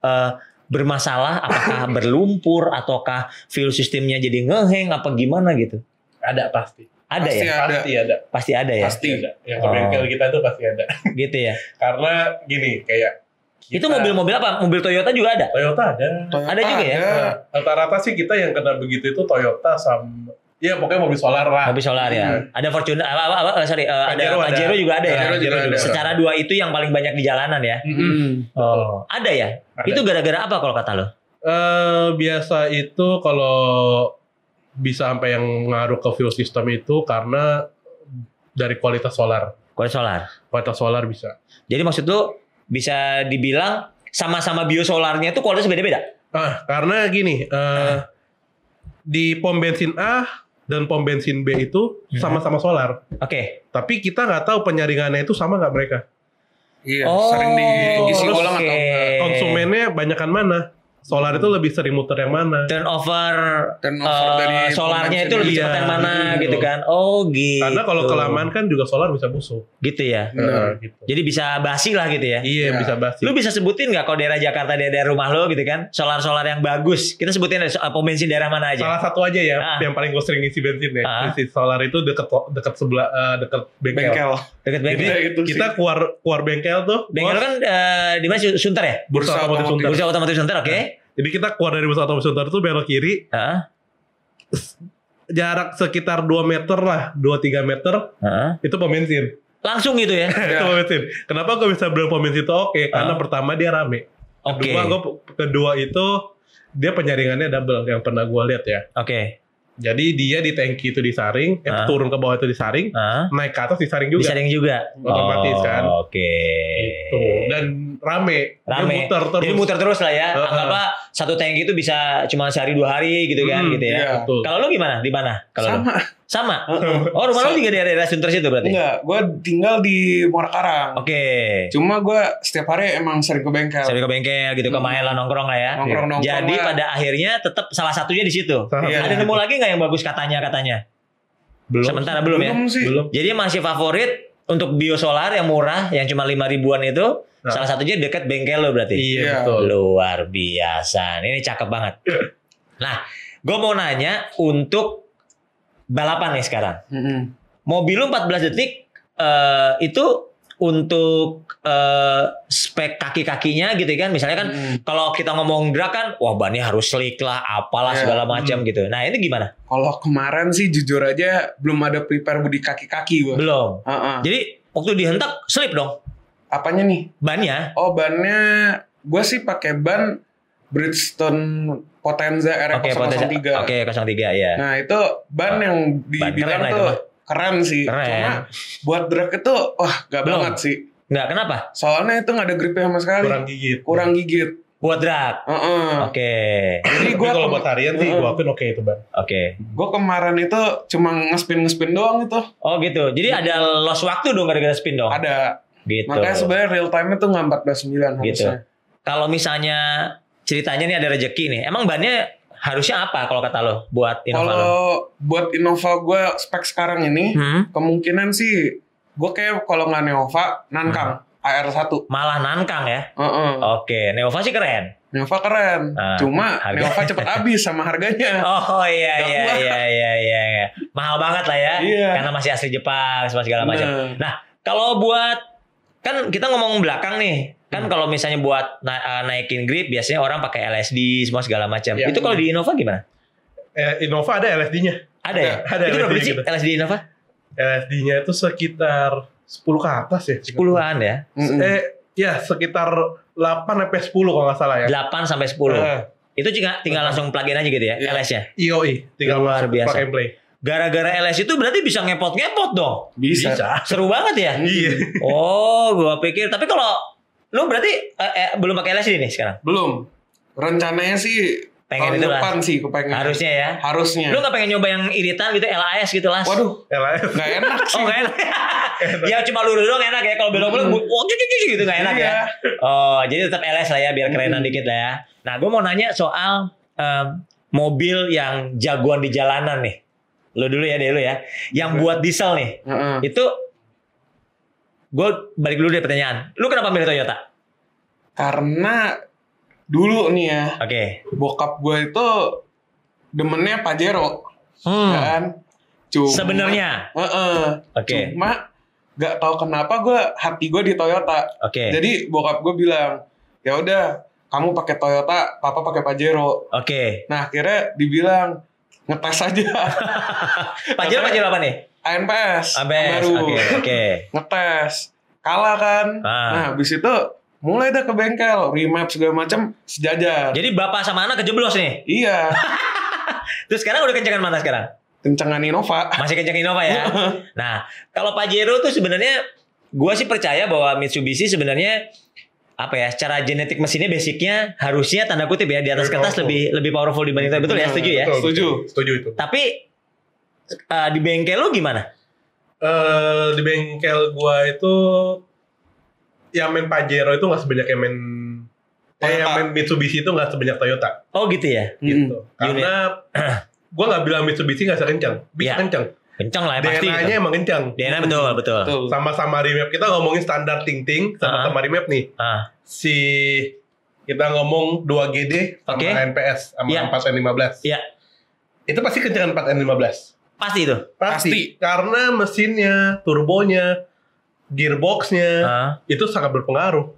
eh, bermasalah? Apakah berlumpur ataukah fuel sistemnya jadi ngeheng apa gimana gitu? Ada pasti. Ada Pasti ya, ada. Pasti ada. pasti ada ya, Pasti. Ada. Yang ke Oh. bengkel kita tuh pasti ada. gitu ya. Karena gini, kayak Itu kita- mobil-mobil apa? Mobil Toyota juga ada. Toyota ada. Toyota Ada juga ya? Nah, rata-rata sih kita yang kena begitu itu Toyota sama ya pokoknya mobil solar lah. Mobil solar ya. Ada Fortuner apa apa, apa sorry, eh, ada Pajero ada. Pajero juga ada ya. Pajero juga ada. Secara dua itu yang paling banyak di jalanan ya. Hmm. Oh, ada ya? Ada. Itu gara-gara apa kalau kata lo? Eh, biasa itu kalau bisa sampai yang ngaruh ke fuel system itu karena dari kualitas solar. Kualitas solar. Kualitas solar bisa. Jadi maksud lu bisa dibilang sama-sama biosolarnya itu kualitas beda-beda. Ah, karena gini, eh, di pom bensin A dan pom bensin B itu Hmm. sama-sama solar. Oke. Tapi kita nggak tahu penyaringannya itu sama nggak mereka. Iya, Oh, sering diisi terus ulang atau. Konsumennya banyakan mana? solar itu lebih sering muter yang mana? turnover Turnover eh, dari solarnya itu lebih cepat yang mana Hmm. gitu kan oh gitu Karena kalau kelamaan kan juga solar bisa busuk. gitu ya. Eh, gitu. jadi bisa basi lah gitu ya Iya, Iya. bisa basi. Lu bisa sebutin nggak kalau daerah Jakarta daerah rumah lo gitu kan solar-solar yang bagus kita sebutin ada so- pom bensin daerah mana aja Salah satu aja ya, Ah. yang paling gue sering ngisi bensin ya. Ah. Ngisi solar itu deket deket sebelah eh, deket bengkel. Bengkel. Deket Jadi bengkel Iya, itu sih. kita keluar keluar bengkel tuh, bengkel kan eh, di mana Sunter ya bursa Bursa otomotif. Sunter. bursa otomotif Sunter oke Jadi kita keluar dari bursa otomotif Sunter tuh belok kiri, Heeh. jarak sekitar 2 meter lah, 2-3 meter Heeh. itu pom bensin. langsung gitu ya itu pom bensin. Kenapa gue bisa bilang pom bensin itu oke? Karena Ah. pertama dia rame. oke Kedua, gue kedua itu dia penyaringannya double yang pernah gue lihat ya. oke Jadi dia di tangki itu disaring, eh, turun ke bawah itu disaring, naik ke atas disaring juga. disaring juga Otomatis kan. Oh, oke Gitu. Dan rame. Dia Rame. muter terus. Jadi muter terus lah ya. Heeh. Anggaplah satu tangki itu bisa cuma sehari dua hari gitu kan Hmm, gitu ya. iya. Betul. Kalau lu gimana? Di mana? Kalau lu? Sama. Sama. Heeh. Oh, rumah lu So- juga di daerah Sunter situ berarti? Enggak, gue tinggal di Muara Karang. Oke. Cuma gue setiap hari emang sering ke bengkel. Sering ke bengkel gitu ke Hmm. Maela nongkrong lah ya. Nongkrong-nongkrong Jadi lah. pada akhirnya tetap salah satunya di situ. Iya. Ada nemu lagi nggak yang bagus katanya katanya? Belum. Sementara belum, ya. Belum sih. Belum. Jadi masih favorit untuk biosolar yang murah yang cuma lima ribuan itu. Nah. Salah satunya dekat bengkel lo berarti. Iya, Iya. betul. Luar biasa. Ini cakep banget. Nah, gue mau nanya untuk balapan nih sekarang. Mm-mm. Mobil lu 14 detik eh, itu untuk eh, spek kaki-kakinya gitu kan. Misalnya kan Mm. kalau kita ngomong drag kan, wah bannya harus slick lah, apalah Iya. segala macam gitu. Nah, itu gimana? Kalau kemarin sih jujur aja belum ada prepare budi kaki-kaki gue. Belum. Heeh. Jadi waktu dihentak slip dong Apanya nih? bannya. Oh bannya gue sih pakai ban Bridgestone Potenza Oke, potensi- RF003. Oke, 03 ya. Nah itu ban yang Ban keren dibilang lah itu tuh keren sih. Keren. Cuma buat drag itu wah gak Belum. banget sih. Enggak, kenapa? Soalnya itu nggak ada gripnya sama sekali. Kurang gigit. Kurang gigit. Buat drag. Heeh. Oke. Jadi Tapi gue kalau buat harian sih Heeh. gue akuin oke itu ban. Oke. gue kemarin itu cuma ngespin ngespin doang itu. Oh gitu. Jadi ada loss waktu dong gara-gara spin dong. Ada. Gitu. Makanya sebenarnya real time itu nggak 14.9 Gitu. harusnya. Kalau misalnya ceritanya nih ada rezeki nih, emang bannya harusnya apa kalau kata lo buat Innova lo? Kalau buat Innova gue spek sekarang ini Hmm? kemungkinan sih gue kayak kalau nggak Neova Nankang AR1. Malah nankang ya? Heeh. Oke, Neova sih keren. Neova keren. Ah, Cuma harga- Neova cepet habis sama harganya. Oh iya iya iya iya iya. iya. Mahal banget lah ya. Iya. Karena masih asli Jepang semua segala macam. Nah. Nah, kalau buat kan kita ngomong belakang nih. Kan Hmm. kalau misalnya buat na- uh, naikin grip biasanya orang pakai LSD semua segala macam. Iya. Itu kalau di Innova gimana? Eh, Innova ada LSD-nya. Ada ya? Ada Itu berapa LSD sih gitu. LSD Innova? LSD-nya itu sekitar 10 ke atas ya. Puluhan ya. Mm-mm. Eh, ya sekitar 8 sampai 10 kalau nggak salah ya. 8 sampai 10. Eh, Itu juga tinggal langsung plug-in aja gitu ya, Iya. LS-nya. IOI, tinggal Luar biasa. plug and play. Gara-gara LS itu berarti bisa ngepot-ngepot dong. Bisa. Seru banget ya. Iya. Oh, gua pikir. Tapi kalau lu berarti eh, eh, belum pakai LS ini sekarang? Belum. Rencananya sih Pengen tahun itu lah. depan sih kepengen. Harusnya ya. Harusnya. Lu gak pengen nyoba yang iritan gitu LAS gitu las? Waduh, LS. nggak enak sih. Oh gak enak. ya cuma lurus doang enak ya. Kalau belok-belok, wah cuci cuci gitu gak enak ya. Iya. Oh jadi tetap LS lah ya biar kerenan Hmm. dikit lah ya. Nah gue mau nanya soal em, mobil yang jagoan di jalanan nih. Lu dulu ya deh lu ya. Yang buat diesel nih. Heeh. Itu gue balik dulu deh pertanyaan. Lu kenapa milih Toyota? Karena dulu nih ya, Oke. bokap gue itu demennya Pajero, Hmm. kan? Cuma, Sebenarnya. Heeh. Oke. Cuma gak tahu kenapa gue hati gue di Toyota. Oke. Jadi bokap gue bilang, ya udah kamu pakai Toyota, papa pakai Pajero. Oke. Nah akhirnya dibilang ngetes aja Pajero Pajero apa nih? ANPS baru Oke. Oke. ngetes kalah kan. Ah. Nah habis itu mulai dah ke bengkel remap segala macam sejajar. Jadi bapak sama anak kejeblos nih. Iya Terus sekarang udah kencengan mana sekarang? kencengan Innova. Masih kenceng Innova ya. nah, kalau Pajero tuh sebenarnya gua sih percaya bahwa Mitsubishi sebenarnya apa ya secara genetik mesinnya basicnya harusnya tanda kutip ya di atas Lebih kertas powerful. lebih lebih powerful dibanding Toyota. betul ya setuju ya Betul, Setuju. Setuju itu. tapi eh, di bengkel lu gimana Eh di bengkel gua itu yang main Pajero itu nggak sebanyak yang main Eh, yang Toyota. main Mitsubishi itu nggak sebanyak Toyota. Oh gitu ya. Hmm. Gitu. Karena gue nggak bilang Mitsubishi nggak sekencang. Bisa Iya. kencang. Kencang lah ya pasti. DNA-nya gitu. emang kencang. DNA betul betul. Betul. Sama-sama remap. Kita ngomongin standar ting-ting sama-sama remap nih. Ah, Si kita ngomong 2GD sama Oke. NPS sama Iya. 4N15. Iya. Itu pasti kencangan 4N15. pasti itu. Pasti. Pasti. Karena mesinnya, turbonya, gearboxnya Ah. itu sangat berpengaruh.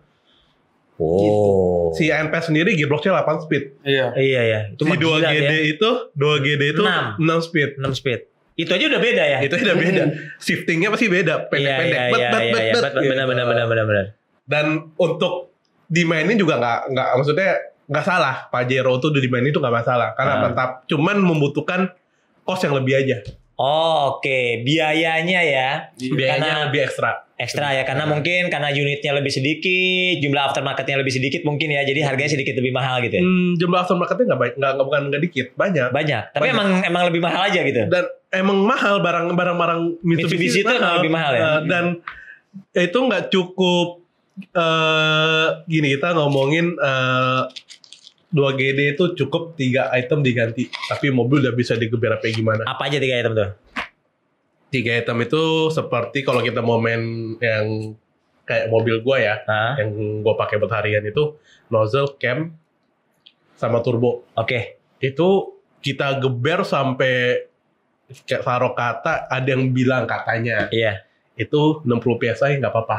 Oh. Si NPS sendiri gearboxnya 8 speed. Iya. Iya ya. Itu si mah gila 2GD ya. itu 2GD itu Enam. 6 speed. 6 speed. Itu aja udah beda ya. Itu udah beda. Shiftingnya pasti beda. Pendek-pendek. Iya, Bet, iya, iya, iya. gitu. Benar benar benar benar benar. Dan untuk dimainin juga nggak nggak maksudnya nggak salah. Pajero tuh dimainin itu nggak masalah. Karena Ah. tetap cuman membutuhkan cost yang lebih aja. Oh, oke. Biayanya ya. Biayanya Karena- lebih ekstra. Ekstra ya karena mungkin karena unitnya lebih sedikit, jumlah aftermarketnya lebih sedikit mungkin ya. Jadi harganya sedikit lebih mahal gitu ya. Hmm, jumlah aftermarketnya nggak baik, nggak nggak- bukan nggak dikit, banyak. Banyak. Tapi Banyak. emang emang lebih mahal aja gitu. Dan emang mahal barang barang barang Mitsubishi, Mitsubishi itu emang lebih mahal ya? Eh, dan itu nggak cukup eh gini kita ngomongin eh 2GD itu cukup tiga item diganti, tapi mobil udah bisa digeber kayak gimana. Apa aja tiga item tuh? Tiga item itu seperti kalau kita mau main yang kayak mobil gua ya, Hah? yang gua pakai buat harian itu nozzle, cam, sama turbo. Oke. itu kita geber sampai kayak taruh kata ada yang bilang katanya Iya. itu 60 psi nggak apa-apa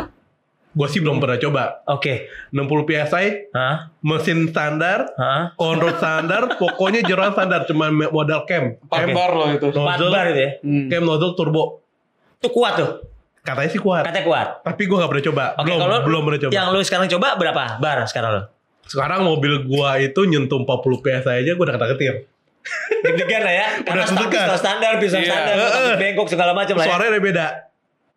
gue sih belum pernah coba Oke. 60 psi Hah? mesin standar Hah? control standar pokoknya jeroan standar cuman modal cam Empat cam, bar loh itu. Empat nozzle bar itu ya. Hmm. cam nozzle turbo Itu kuat tuh. katanya sih kuat Katanya kuat. tapi gue nggak pernah coba Oke, belum kalau belum pernah coba Yang lu sekarang coba berapa bar sekarang lu? sekarang mobil gua itu nyentuh 40 psi aja gue udah kata ketir Deg-degan lah ya. Karena Udah pistol standar, pistol Iya. standar, Heeh. takut bengkok segala macam lah ya. suaranya udah beda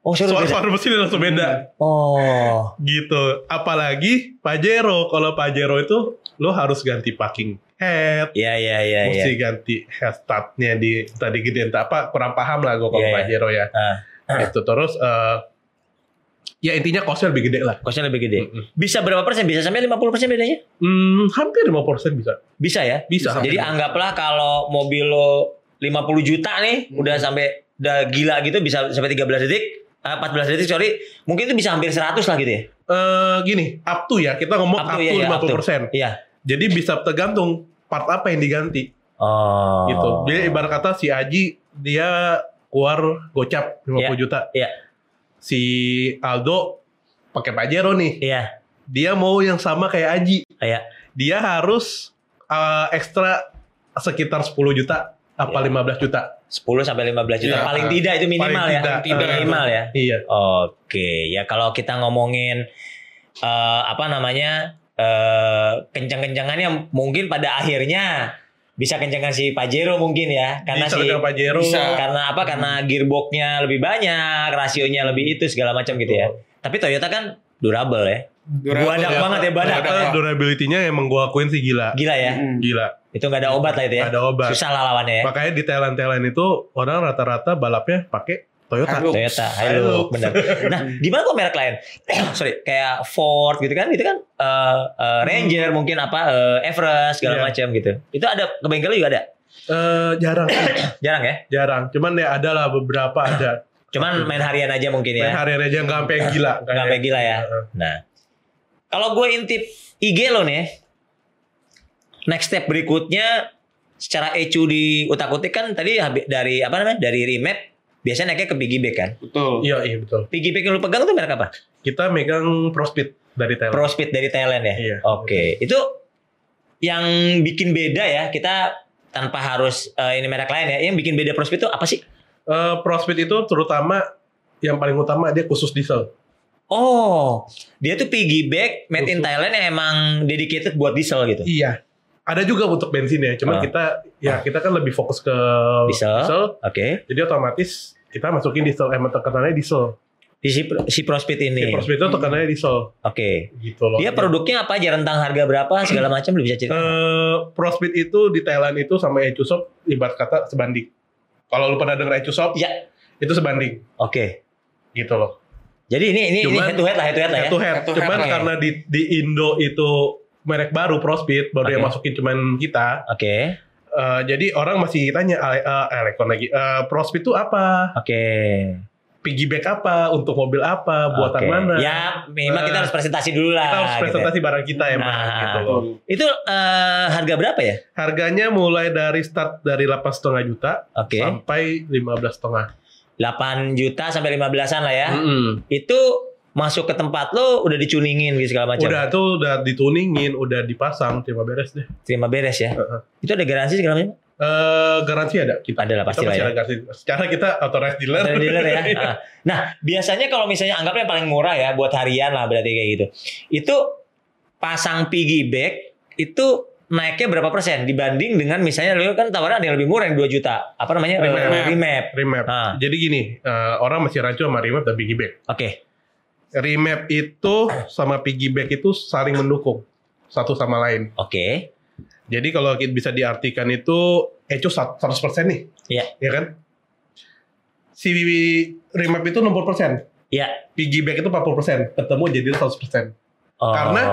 Oh, suara beda. suara mesin langsung beda Oh. gitu. Apalagi Pajero. Kalau Pajero itu lo harus ganti parking head, Iya, iya, iya, iya. mesti ganti head startnya di tadi gedein apa kurang paham lah gue kalau Iya, iya. Pajero ya. Ah. Itu terus eh, ya intinya costnya lebih gede lah. Kosnya lebih gede. Mm-mm. Bisa berapa persen? Bisa sampai 50 persen bedanya? Hmm, hampir 5% bisa. Bisa ya? Bisa. Jadi anggaplah kalau mobil lo 50 juta nih, Hmm. udah sampai udah gila gitu bisa sampai 13 detik, eh, 14 detik sorry, mungkin itu bisa hampir 100 lah gitu ya. Eh, gini, up to ya. Kita ngomong Up up to, iya, iya, up to. 50%. Iya. Jadi bisa tergantung part apa yang diganti Oh. gitu. Jadi ibarat kata si Aji dia keluar gocap 50 Iya, juta. iya. Si Aldo pakai Pajero nih. Iya. dia mau yang sama kayak Aji. Iya. Dia harus uh, ekstra sekitar 10 juta apa Iya. 15 juta. 10 sampai 15 juta Iya. paling tidak itu minimal Paling ya. tidak. Tidak. minimal ya. Iya. Oke, ya kalau kita ngomongin eh, apa namanya eh kencang-kencangannya mungkin pada akhirnya bisa kencangan si Pajero mungkin ya, karena Bisa si Pajero. Bisa. karena apa? Karena gearboxnya lebih banyak, rasionya lebih itu segala macam gitu ya. Tapi Toyota kan durable ya, Durable, badak ya. banget ya badak. Durability-nya emang gua akuin sih gila. Gila ya, Hmm. Gila. Itu nggak ada obat lah itu ya. Ada obat. Susah lah lawannya ya. Makanya di Thailand-Thailand itu orang rata-rata balapnya pakai Toyota. Hilux. Toyota, Hilux. Hilux, benar. Nah, gimana kok merek lain? Sorry, kayak Ford gitu kan? Itu kan eh, eh, Ranger mungkin apa eh, Everest segala Iya. macam gitu. Itu ada ke bengkel juga ada? Eh, jarang Jarang ya? jarang. Cuman ya ada lah beberapa ada. Cuman main harian aja mungkin Main ya. harian aja nggak sampai gila. Nggak sampai gila ya. Heeh. Nah, kalau gue intip IG lo nih, next step berikutnya secara ECU di utak-utik kan tadi dari apa namanya? Dari remap biasanya naiknya ke piggyback kan. Betul. Iya, iya betul. Piggyback yang lu pegang tuh merek apa? Kita megang Prospeed dari Thailand. Prospeed dari Thailand ya. Iya. Oke, itu yang bikin beda ya kita tanpa harus eh, ini merek lain ya. Yang bikin beda Prospeed itu apa sih? Eh, Prospeed itu terutama yang paling utama dia khusus diesel. Oh, dia tuh piggyback made in Khusus. Thailand yang emang dedicated buat diesel gitu. Iya. Ada juga untuk bensin ya, cuman Ah. kita ya kita kan lebih fokus ke Diesel. Oke. Jadi otomatis kita masukin diesel, emang tekanannya diesel. Di si, si Prospeed ini. Si Prospeed itu tekanannya diesel Oke. gitu loh. Dia produknya apa aja rentang harga berapa segala macam lu bisa cerita. Eh, Prospeed itu di Thailand itu sama EcoShop ibarat kata sebanding. Kalau lu pernah denger EcoShop, Ya. itu sebanding Oke. gitu loh. Jadi ini ini, ini Cuman- head to head lah, head to head lah ya. Head to head. Head to head, Cuman oke. karena di di Indo itu merek baru Prospeed baru Oke. yang masukin cuman kita. Oke. Eh, jadi orang masih tanya Ale- eh, Alecon lagi. Eh, Prospeed itu apa? Oke. Piggyback apa? Untuk mobil apa? Buatan Oke. mana? Ya, memang kita Eh, harus presentasi dulu lah. kita harus gitu. presentasi barang kita emang Nah. gitu. Itu eh, harga berapa ya? Harganya mulai dari start dari 8,5 juta Oke. sampai 15 setengah. 8 juta sampai 15-an lah ya. Mm-mm. Itu masuk ke tempat lo udah dicuningin gitu segala macam. Udah tuh udah dituningin, udah dipasang, terima beres deh. Terima beres ya. Heeh. Itu ada garansi segala macam? Eh, garansi ada kita. Ada lah pasti lah ya. garansi. Secara kita authorized dealer. Dari dealer ya. Ah. Nah, biasanya kalau misalnya anggapnya yang paling murah ya buat harian lah berarti kayak gitu. Itu pasang piggyback itu naiknya berapa persen dibanding dengan misalnya lo kan tawaran ada yang lebih murah yang 2 juta. Apa namanya? Remap. Remap. remap. Ah. Jadi gini, eh, orang masih rancu sama remap dan piggyback. Oke. Remap itu sama piggyback itu saling mendukung satu sama lain. Oke. Jadi kalau kita bisa diartikan itu Eco 100% nih. Iya. Ya kan? Si remap itu 60%. Ya. Piggyback itu 40%. Ketemu jadi 100%. Oh. Karena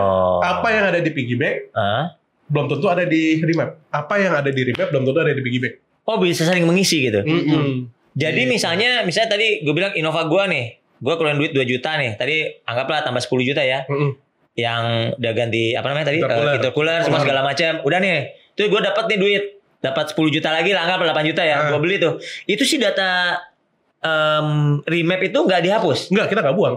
Apa yang ada di piggyback Ah. belum tentu ada di remap. Apa yang ada di remap belum tentu ada di piggyback. Oh bisa saling mengisi gitu. Mm-mm. Jadi Gitu. misalnya misalnya tadi gue bilang Innova gua nih, gua keluarin duit 2 juta nih. Tadi anggaplah tambah 10 juta ya. Mm-mm. Yang udah ganti apa namanya tadi? Intercooler. Eh, intercooler semua Cooler. segala macam. Udah nih. Tuh gue dapat nih duit. Dapat 10 juta lagi lah anggap 8 juta ya. Ah. Gua beli tuh. Itu sih data em, remap itu nggak dihapus Enggak, kita nggak buang.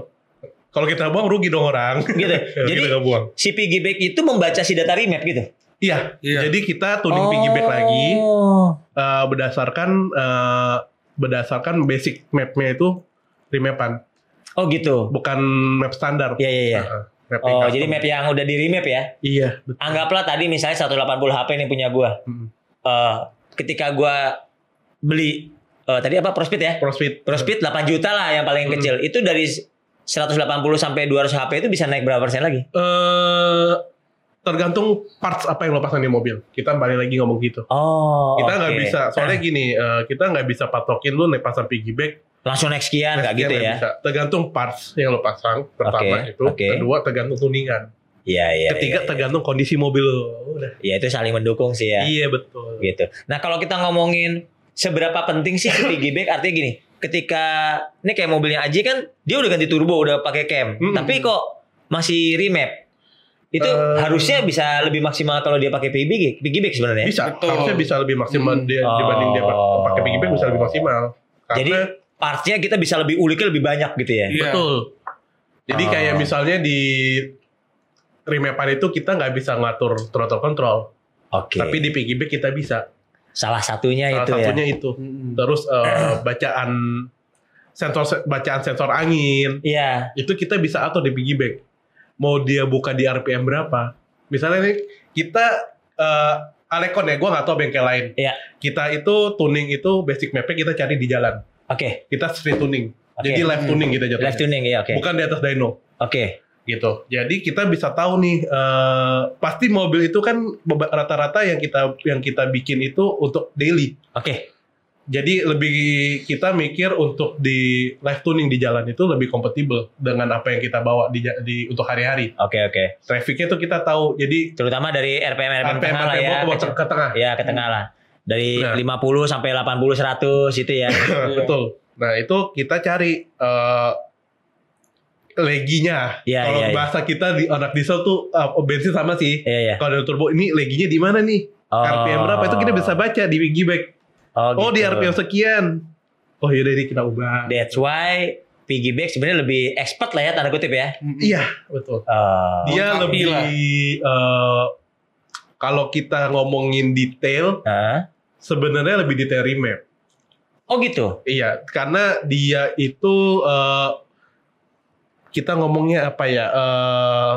Kalau kita buang rugi dong orang. gitu. Jadi Jadi kita nggak buang. si piggyback itu membaca si data remap gitu. Iya. Iya. Jadi kita tuning piggyback lagi Oh. eh, berdasarkan eh, berdasarkan basic mapnya itu remapan, Oh gitu. bukan map standar. Iya iya iya. Mapping Oh, custom. jadi map yang udah di remap ya. Iya, betul. Anggaplah tadi misalnya 180 HP nih punya gua. Hmm. Eh, ketika gua beli eh, tadi apa Prospeed ya? Prospeed. Prospeed 8 juta lah yang paling Hmm. kecil. Itu dari 180 sampai 200 HP itu bisa naik berapa persen lagi? Eh, tergantung parts apa yang lo pasang di mobil. Kita balik lagi ngomong gitu. Oh. kita nggak oke. bisa, soalnya gini, eh, kita nggak bisa patokin lu naik pasang piggyback. Langsung naik sekian nggak gitu ya? bisa. Tergantung parts yang lo pasang. Pertama Oke, itu, oke. kedua tergantung tuningan. Iya iya. Ketiga iya, tergantung kondisi mobil lo. Udah. iya. Ya itu saling mendukung sih ya. Iya betul. Gitu. Nah kalau kita ngomongin seberapa penting sih si piggyback artinya gini. Ketika ini kayak mobilnya Aji kan dia udah ganti turbo udah pakai cam, Hmm. tapi kok masih remap. Itu Eh, harusnya bisa lebih maksimal kalau dia pakai piggyback, piggyback sebenarnya. Bisa, Betul. harusnya bisa lebih maksimal Hmm. dia Oh. dibanding dia pa- pakai piggyback bisa lebih maksimal. Karena Jadi partsnya kita bisa lebih uliknya lebih banyak gitu ya. Iya. betul. Jadi Oh. kayak misalnya di remapan itu kita nggak bisa ngatur throttle control, Oke. tapi di piggyback kita bisa. Salah satunya Salah itu satunya ya. itu. Terus eh, bacaan sensor bacaan sensor angin Iya. itu kita bisa atur di piggyback. Mau dia buka di RPM berapa? Misalnya nih kita eh Alecon ya, gue nggak tahu bengkel lain. Iya. Kita itu tuning itu basic mapnya kita cari di jalan. Oke. Kita street tuning. Oke. Jadi live tuning kita jatuhnya. Live tuning ya, oke. Bukan di atas dyno Oke. gitu. Jadi kita bisa tahu nih eh, pasti mobil itu kan rata-rata yang kita yang kita bikin itu untuk daily. Oke. Jadi lebih kita mikir untuk di live tuning di jalan itu lebih kompatibel dengan apa yang kita bawa di, di untuk hari-hari. Oke, oke. Trafficnya itu kita tahu. Jadi Terutama dari RPM RPM RPM lah ya. RPM ke, Kecil- ke tengah. Ya, ke tengah lah. Dari Nah. 50 sampai 80 100 itu ya. Betul. Nah itu kita cari eh, leginya. Iya, Kalau iya. bahasa kita di anak diesel tuh eh, bensin sama sih. Iya, iya. Kalau turbo ini leginya di mana nih? Oh. RPM berapa itu kita bisa baca di piggyback. Oh, Oh, di gitu. RPM sekian. Oh yaudah ini kita ubah. That's why piggyback sebenarnya lebih expert lah ya tanda kutip ya. Iya betul. Oh. Dia lebih lah. eh, kalau kita ngomongin detail Hah? sebenarnya lebih detail remap. Oh gitu. Iya, karena dia itu eh, kita ngomongnya apa ya? eh,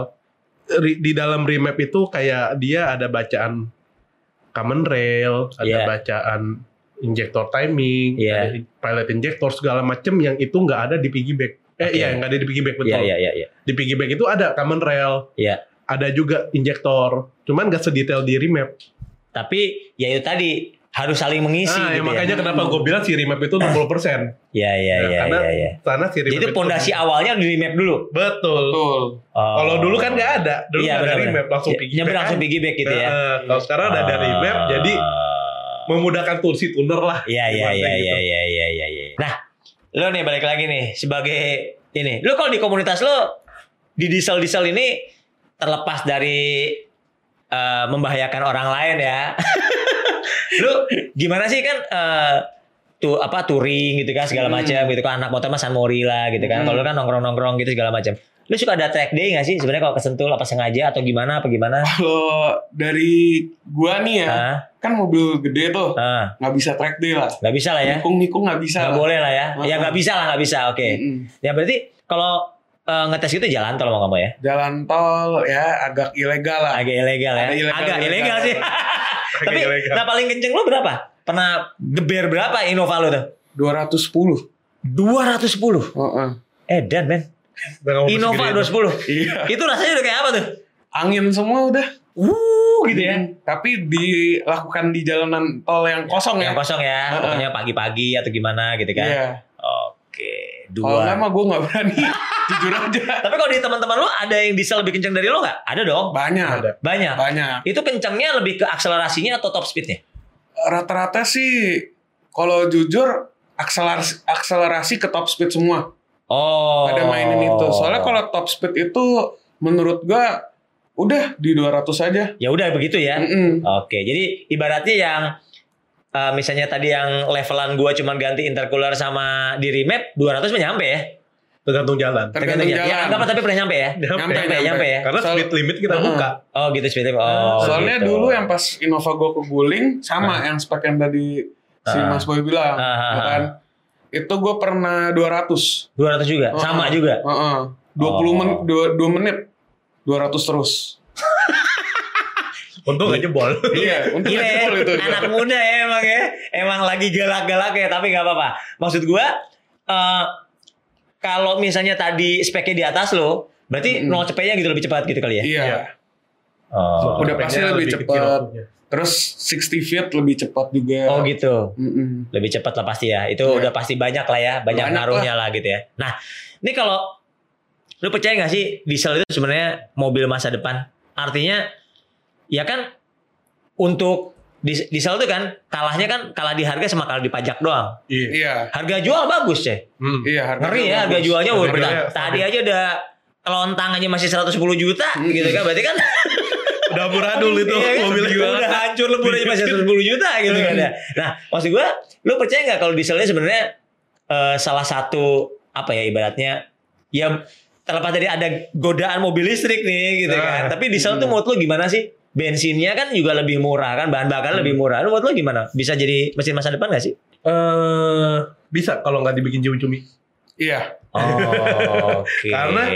ri- di dalam remap itu kayak dia ada bacaan common rail, ada Iya. bacaan injector timing, Iya. ada pilot injector segala macam yang itu nggak ada di piggyback. Eh Oke. iya, nggak ada di piggyback betul. Iya, iya, iya, iya. Di piggyback itu ada common rail, Iya. Ada juga injektor, cuman nggak sedetail di remap. Tapi ya itu tadi harus saling mengisi Nah, ya gitu makanya ya. kenapa gue bilang si remap itu 60%. Ya ya Ya, ya karena ya ya. Sana si remap Jadi itu- pondasi awalnya di remap dulu. Betul. Betul. Oh. Kalau dulu kan nggak ada, dulu Iya, ada remap langsung Ya, piggyback. nyebrang langsung piggyback gitu ya. Nah, kalau sekarang udah ada remap, jadi memudahkan tulsi tuner lah. Iya iya iya gitu. iya iya iya iya iya. Nah, lo nih balik lagi nih sebagai ini. Lo kalau di komunitas lo di diesel-diesel ini terlepas dari eh, membahayakan orang lain ya. lo gimana sih kan eh, tuh apa touring gitu kan segala Hmm. macam gitu kan anak motor mas San Mori lah gitu kan. Hmm. Kalau kan nongkrong-nongkrong gitu segala macam. Lu suka ada track day gak sih sebenarnya kalau kesentul apa sengaja atau gimana apa gimana? Kalau dari gua nih ya, kan mobil gede tuh, nggak bisa track day lah. nggak bisa lah ya. Nikung-nikung nggak bisa. Nggak lah. boleh lah ya. Ya nggak bisa lah nggak bisa. Oke. Mm-mm. Ya berarti kalau eh, ngetes itu jalan tol mau kamu ya? Jalan tol ya agak ilegal lah. Agak ilegal ya. Ada ilegal- Agak ilegal ilegal. sih. Tapi ilegal. nah paling kenceng lu berapa? Pernah geber berapa Innova lu tuh? 210. 210. Heeh. Eh dan men. Innova segede itu. 210. Iya. Itu rasanya udah kayak apa tuh? Angin semua udah. Wuh gitu ya. Mm. Tapi dilakukan di jalanan tol yang kosong ya. Yang kosong ya. Heeh. Pokoknya pagi-pagi atau gimana gitu kan. Iya. Oke. Kalau nggak Dua. mah gue nggak berani. Jujur aja. Tapi kalau di teman-teman lu ada yang diesel lebih kenceng dari lu nggak? Ada dong. Banyak. Ada. Banyak. Banyak. Itu kencengnya lebih ke akselerasinya atau top speednya? Rata-rata sih kalau jujur akselerasi, akselerasi ke top speed semua. Oh. Ada mainin itu. Soalnya kalau top speed itu menurut gua udah di 200 aja. ya udah begitu ya. Mm-mm. Oke, jadi ibaratnya yang eh, misalnya tadi yang levelan gua cuman ganti intercooler sama di remap 200 mah nyampe ya. Tergantung jalan. Tergantung ya. Ya, jalan. anggap tapi pernah nyampe ya. Nyampe. Nyampe, Nyampe, nyampe ya. Karena Soal- speed limit kita Heeh. buka. Oh gitu speed limit. Oh. Soalnya gitu. dulu yang pas Innova gua keguling sama yang spek yang tadi si Ah. Mas Boy bilang, Ah, ah, ya kan? Itu gua pernah 200. 200 juga, Heeh. sama juga. Heeh. 20 Oh. menit 2, 2 menit 200 terus. Untung aja bol. iya, untuk Gila ya, jebol itu. anak muda ya emang ya. Emang lagi galak-galak ya, tapi nggak apa-apa. Maksud gua eh kalau misalnya tadi speknya di atas lo, berarti Mm-mm. nol cepetnya gitu lebih cepat gitu kali ya. Iya. Iya. Oh. Udah pasti lebih kecil cepat. waktunya. Terus 60 feet lebih cepat juga. Oh gitu. Mm-mm. lebih cepat lah pasti ya. Itu Iya. udah pasti banyak lah ya, banyak, Banyak naruhnya lah. gitu ya. Nah, ini kalau lu percaya nggak sih diesel itu sebenarnya mobil masa depan? Artinya ya kan untuk dis- diesel itu kan kalahnya kan kalah di harga sama kalah di pajak doang. Iya. Iya. Harga jual bagus ya. Hmm. Iya, harga Ngeri ya harga jualnya. Harga Wah, jualnya tadi aja udah kelontang aja masih 110 juta Hmm. gitu kan. Berarti kan Udah amburadul itu Iya kan? mobilnya. udah hancur lebur aja masih 110 juta gitu kan ya. Nah, maksud gua, lu percaya nggak kalau dieselnya sebenarnya eh, salah satu apa ya ibaratnya ya terlepas dari ada godaan mobil listrik nih gitu kan. Nah, Tapi diesel tuh menurut lu gimana sih? Bensinnya kan juga lebih murah kan, bahan bakar lebih murah. Lu menurut lu gimana? Bisa jadi mesin masa depan gak sih? Eh, bisa kalau nggak dibikin cumi-cumi. Iya. Oh, oke. Karena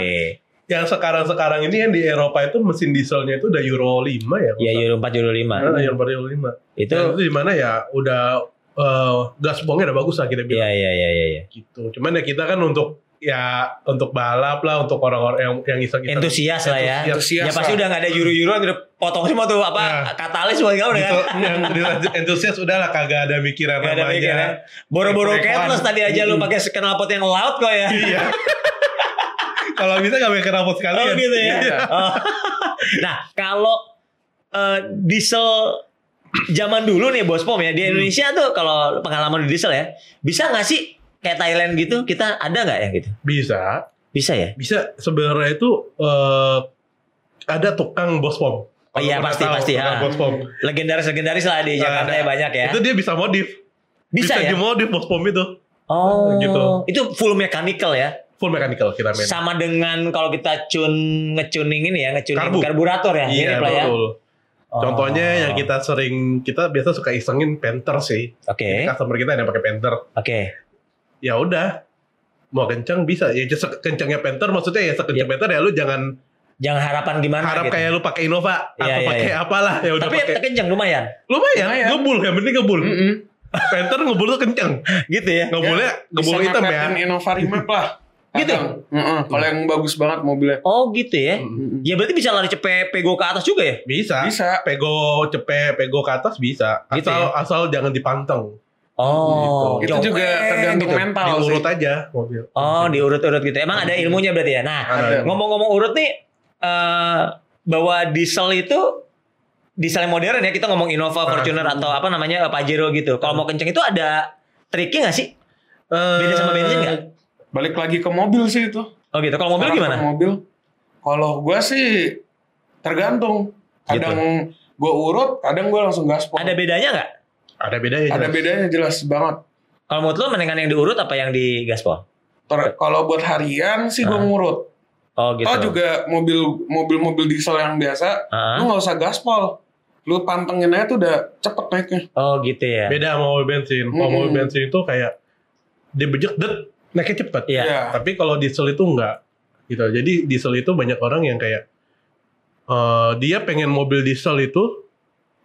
Yang sekarang-sekarang ini yang di Eropa itu mesin dieselnya itu udah Euro 5 ya. ya Euro 4 Euro 5. Nah, Euro 4 Euro 5. Itu Itu, itu di mana ya udah eh, gas buangnya udah bagus lah kita Iya bilang iya iya iya iya. gitu. Cuman ya kita kan untuk ya untuk balap lah untuk orang-orang yang yang iseng-iseng Entusias lah ya. Entusias Ya pasti lah. udah nggak ada juru-juruan udah potong semua tuh apa Nah. katalis semua udah. Gitu, yang entusias udah lah kagak ada mikiran Gak ada ya. Boro-boro ketless tadi aja lu pakai knalpot yang laut kok ya. Iya. Kalau bisa gak pakai knalpot sekali Oh gitu ya. Iya. Oh. Nah kalau eh, diesel zaman dulu nih bos pom ya di Indonesia tuh kalau pengalaman di diesel ya bisa nggak sih kayak Thailand gitu kita ada nggak ya gitu? Bisa. Bisa ya? Bisa sebenarnya itu eh, ada tukang bos pom. Oh iya, pasti, tahu, pasti, ha. Bos pom. Legendaris-legendaris lah di Jakarta Ada. ya banyak ya. Itu dia bisa modif. Bisa, ya? dimodif bos pom itu. Oh, gitu. Itu full mechanical ya. Full mechanical kita main. Sama dengan kalau kita tune ngetuning ini ya, ngetuning Karbu. karburator ya. Iya ya. betul. Oh. Contohnya yang kita sering kita biasa suka isengin Panther sih. Oke. Jadi customer kita yang pakai Panther. Oke. Ya udah. Mau kencang bisa. Ya just kencangnya Panther maksudnya ya sekencang Panther ya lu jangan Jangan harapan gimana harap gitu. kayak lu pakai Innova Iya, atau iya, pakai iya. apalah ya udah Tapi kenceng lumayan. Lumayan, Lumayan. ngebul yang penting ngebul. Mm-mm. Panther ngebul tuh kencang. Gitu ya. Ngebulnya ngebul Bisa hitam ya. Innova Remap lah. Gitu? Kadang. Heeh, Kalau yang bagus banget mobilnya. Oh gitu ya. Mm-mm. Ya berarti bisa lari cepet pego ke atas juga ya? Bisa. Bisa. Pego cepet, pego ke atas bisa. Asal Gitu ya? asal jangan dipanteng. Oh, Itu juga tergantung gitu. mental Diurut sih. aja mobil. Oh, diurut-urut gitu. Emang ada ilmunya berarti ya. Nah, ngomong-ngomong urut nih, eh bahwa diesel itu diesel yang modern ya kita ngomong Innova, Ah. Fortuner atau apa namanya eh, Pajero gitu. Kalau mau kenceng itu ada triknya nggak sih? Beda sama bensin nggak? Balik lagi ke mobil sih itu. Oh gitu. Kalau mobil gimana? Mobil. Kalau gua sih tergantung. Kadang gua urut, kadang gua langsung gaspol. Ada bedanya nggak? Ada bedanya. Ada jelas. bedanya jelas banget. Kalau menurut lo mendingan yang diurut apa yang di gaspol? Kalau buat harian sih gua Ah. ngurut. Oh gitu. Oh juga mobil mobil-mobil diesel yang biasa, Ah. lu nggak usah gaspol. Lu pantengin aja tuh udah cepet naiknya. Oh gitu ya. Beda sama mobil bensin. Kalau Mm-mm. mobil bensin itu kayak dia bejek det naiknya cepet. Iya. Iya. Tapi kalau diesel itu enggak gitu. Jadi diesel itu banyak orang yang kayak eh, dia pengen mobil diesel itu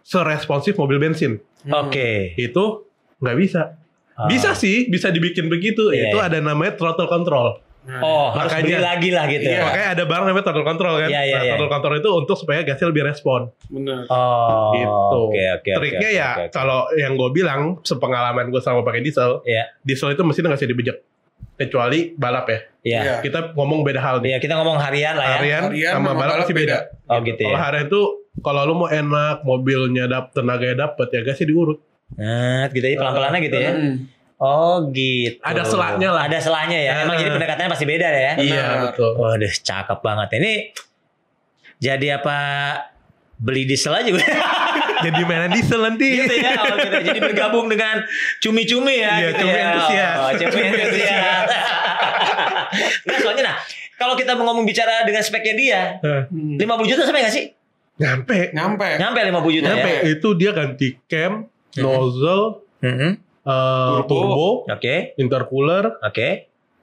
seresponsif mobil bensin. Hmm. Oke. Itu nggak bisa. Ah. Bisa sih, bisa dibikin begitu. Iya, itu iya. ada namanya throttle control. Nah, Oh, harus Makanya- beli lagi lah gitu. Iya. ya. Makanya ada barang namanya throttle control kan. Iya, iya, nah, iya. throttle control itu untuk supaya gasnya lebih respon. bener. Oh. gitu. Oke oke. oke, Triknya oke, ya oke, oke. kalau yang gue bilang sepengalaman gue sama pakai diesel, Iya. diesel itu mesin nggak bisa dibejek. Kecuali balap ya. Iya. Iya. Kita ngomong beda hal nih. Iya, kita ngomong harian lah ya. Harian, Harian sama, sama balap balap pasti beda. beda. Oh gitu Kalau ya. harian itu kalau lu mau enak, mobilnya dap tenaganya dapet ya gasnya diurut. Nah, gitu ya pelan-pelannya gitu ya. Hmm. Oh gitu. Ada selanya lah. Ada selanya ya. Emang jadi pendekatannya pasti beda ya. Iya Benar. betul. Waduh, cakep banget. Ini jadi apa beli diesel aja gue. Jadi mainan diesel nanti. gitu ya. Oh, gitu. Jadi bergabung dengan cumi-cumi ya. Iya, gitu cumi ya. entusias. Oh, cumi entusias. nah, soalnya nah, kalau kita mau ngomong bicara dengan speknya dia, Hmm. 50 juta sampai gak sih? Nyampe. Nyampe. Nyampe 50 juta Nyampe. ya. Itu dia ganti cam, nozzle, Mhm. eh, Turbo. turbo, Oke, intercooler, oke.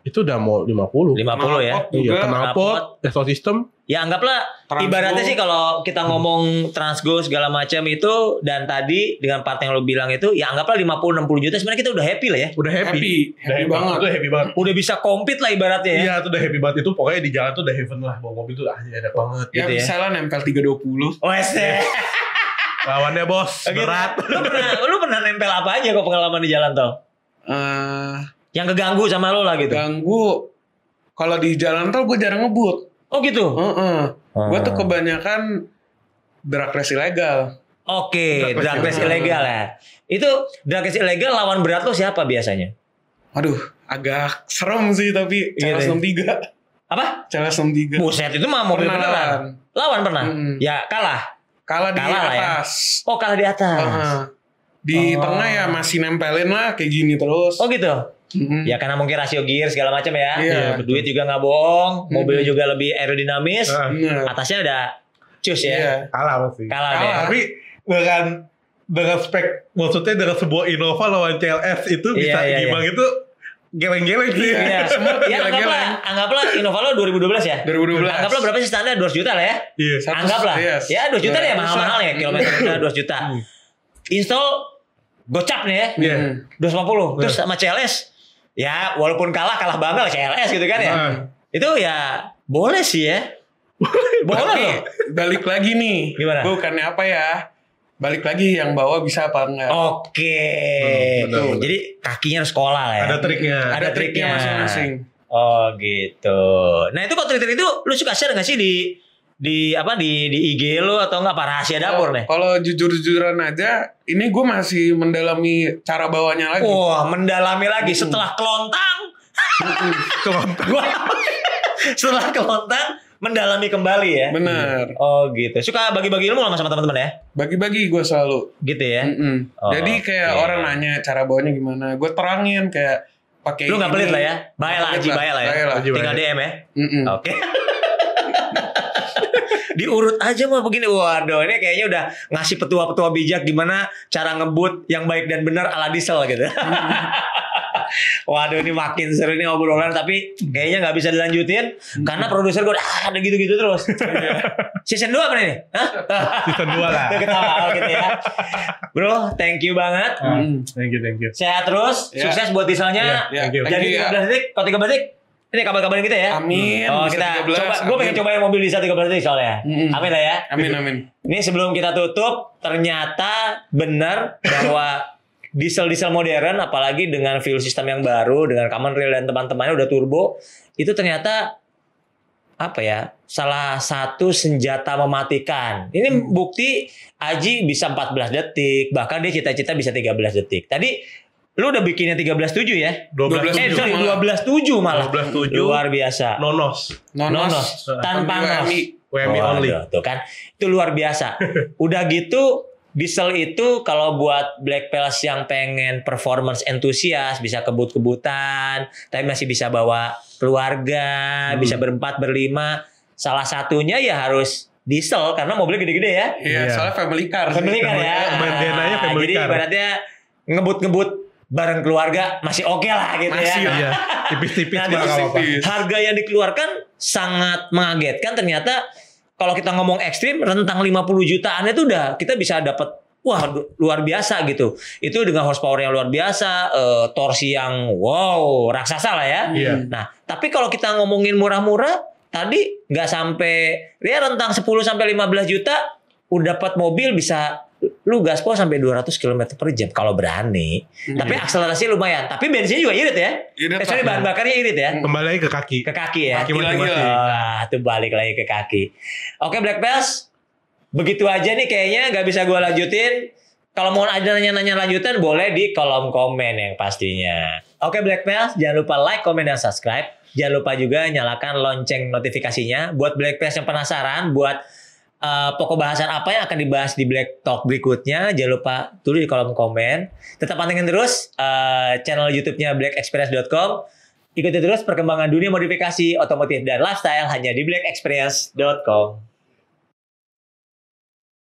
Itu udah mau 50. 50 ya. Knalpot Iya, knalpot, system, Ya anggaplah Transgo. ibaratnya sih kalau kita ngomong transgo segala macam itu dan tadi dengan part yang lo bilang itu ya anggaplah 50 60 juta sebenarnya kita udah happy lah ya. udah happy. Happy. Udah Happy banget. Udah happy banget. Udah bisa compete lah ibaratnya ya. Iya, itu udah happy banget itu pokoknya di jalan tuh udah heaven lah bawa mobil tuh ah enak banget. Ya Gitu ya. bisa lah nempel 320. Wes deh. Lawannya bos, Gitu. berat. Lu pernah lu pernah nempel apa aja kok pengalaman di jalan tol? Eh, Yang keganggu sama lo lah gitu. ganggu. Kalau di jalan tol gue jarang ngebut. Oh gitu. Heeh. Gue tuh Hmm. kebanyakan drag race ilegal. Oke, Drug drug race ilegal ya. Itu drug race ilegal lawan berat lo siapa biasanya? Aduh, agak serem sih tapi Celes iya. 63. Apa? Celes 63. Buset itu mah mobil Pernah beneran. lawan. Lawan pernah? Mm-mm. Ya kalah. Kalah di Kalah lah ya. atas. Oh kalah di atas. Heeh. Di Oh. tengah ya masih nempelin lah kayak gini terus. Oh gitu. Mm-mm. Ya karena mungkin rasio gear segala macam ya. Iya, Duit juga nggak bohong, mobil Mm-mm. juga lebih aerodinamis. Ah, Bener. Atasnya udah cus ya. Iya. kalah pasti. Kalah, Kalah. deh. Tapi dengan dengan spek maksudnya dengan sebuah Innova lawan CLS itu Iya, bisa iya, gimang itu geleng-geleng sih. Iya. Semua Ya anggaplah, anggaplah Innova lo 2012 ya. 2012. Anggaplah berapa sih standar 200 juta lah ya. Iya. Satu- Anggaplah. iya. Ya 2 juta deh Iya, mahal-mahal ya kilometer 200 juta. Install gocap nih ya. Iya. Hmm. 250 terus sama CLS ya walaupun kalah kalah bangga lah CLS gitu kan ya Ah. itu ya boleh sih ya boleh loh balik lagi nih. Gimana? Bukannya apa ya? Balik lagi yang bawa bisa apa enggak? oke Hmm, benar, tuh benar. jadi kakinya harus sekolah lah ya Ada triknya. ada triknya masing-masing. oh gitu nah itu kok trik-trik itu lu suka share gak sih di di apa di di IG lu atau enggak apa rahasia dapur nih Kalau jujur-jujuran aja, ini gue masih mendalami cara bawanya lagi. Wah, mendalami lagi setelah kelontang. Kelontang. Gua setelah kelontang mendalami kembali ya. Bener. Oh gitu. Suka bagi-bagi ilmu sama teman-teman ya. Bagi-bagi gue selalu. Gitu ya. Mm-mm. Oh, Jadi kayak oke. orang nanya cara bawanya gimana, gue terangin kayak pakai. Lu nggak pelit lah ya. Baik lah, pelit baik lah ya. Tinggal. DM ya. Mm-mm. Oke. Diurut aja mah begini. Waduh, ini kayaknya udah ngasih petua-petua bijak gimana cara ngebut yang baik dan benar ala diesel gitu. Waduh ini makin seru nih obrolan tapi kayaknya nggak bisa dilanjutin karena produser gue ah, ada gitu-gitu terus. Season 2 apa nih? Hah? Season 2 lah. Ketawa oh, gitu ya. Bro, thank you banget. Mm. Thank you, thank you. Sehat terus, Ya. sukses buat dieselnya. Ya, thank you. Jadi Thank you ya. 13 detik, kalau 13 detik Ini kabar-kabarin kita ya. Amin. Oh, kita 13, coba gue pengen amin. cobain mobil diesel 13 detik soalnya. Mm-mm. Amin lah ya. Amin amin. Ini sebelum kita tutup, ternyata benar bahwa diesel-diesel modern, apalagi dengan fuel system yang baru, dengan common rail dan teman-temannya udah turbo, itu ternyata apa ya? Salah satu senjata mematikan. Ini Hmm. bukti Aji bisa 14 detik, bahkan dia cita-cita bisa 13 detik. Tadi lu udah bikinnya 13.7 ya? 12 Eh, sorry, malah. 12.7 malah. 12.7. Luar biasa. Nonos. Nonos. Nonos. Tanpa nos. WMI. WMI Oh, only. aduh, tuh kan itu luar biasa. Udah gitu diesel itu kalau buat black pals yang pengen performance entusias bisa kebut-kebutan, tapi masih bisa bawa keluarga, Hmm. bisa berempat berlima. Salah satunya ya harus diesel karena mobilnya gede-gede ya. Iya, Iya. soalnya family car. sih. Family car ya. Bandananya family Jadi car. ibaratnya ngebut-ngebut bareng keluarga masih oke lah gitu Masih, ya. Iya, tipis-tipis Nah, nggak apa-apa. tipis. harga yang dikeluarkan sangat mengagetkan ternyata kalau kita ngomong ekstrim rentang 50 jutaan itu udah kita bisa dapat wah lu- luar biasa gitu itu dengan horsepower yang luar biasa eh, torsi yang wow raksasa lah ya Iya. nah tapi kalau kita ngomongin murah-murah tadi nggak sampai ya rentang 10 sampai 15 juta udah dapat mobil bisa lu gaspol sampai 200 km per jam kalau berani tapi akselerasi lumayan tapi bensinnya juga irit ya Irit eh, sorry bahan bakarnya irit ya Kembali lagi ke kaki. ke kaki ya. Kaki lagi mati-mati. lah. Ah, tuh balik lagi ke kaki. Oke Black Bells, begitu aja nih kayaknya nggak bisa gue lanjutin. Kalau mau ada nanya-nanya lanjutan boleh di kolom komen yang pastinya. Oke Black Bells, jangan lupa like, komen, dan subscribe. Jangan lupa juga nyalakan lonceng notifikasinya. Buat Black Bells yang penasaran, buat uh, pokok bahasan apa yang akan dibahas di Black Talk berikutnya, jangan lupa tulis di kolom komen. Tetap pantengin terus uh, channel YouTube-nya blackexperience.com. Ikuti terus perkembangan dunia modifikasi otomotif dan lifestyle hanya di blackexperience.com.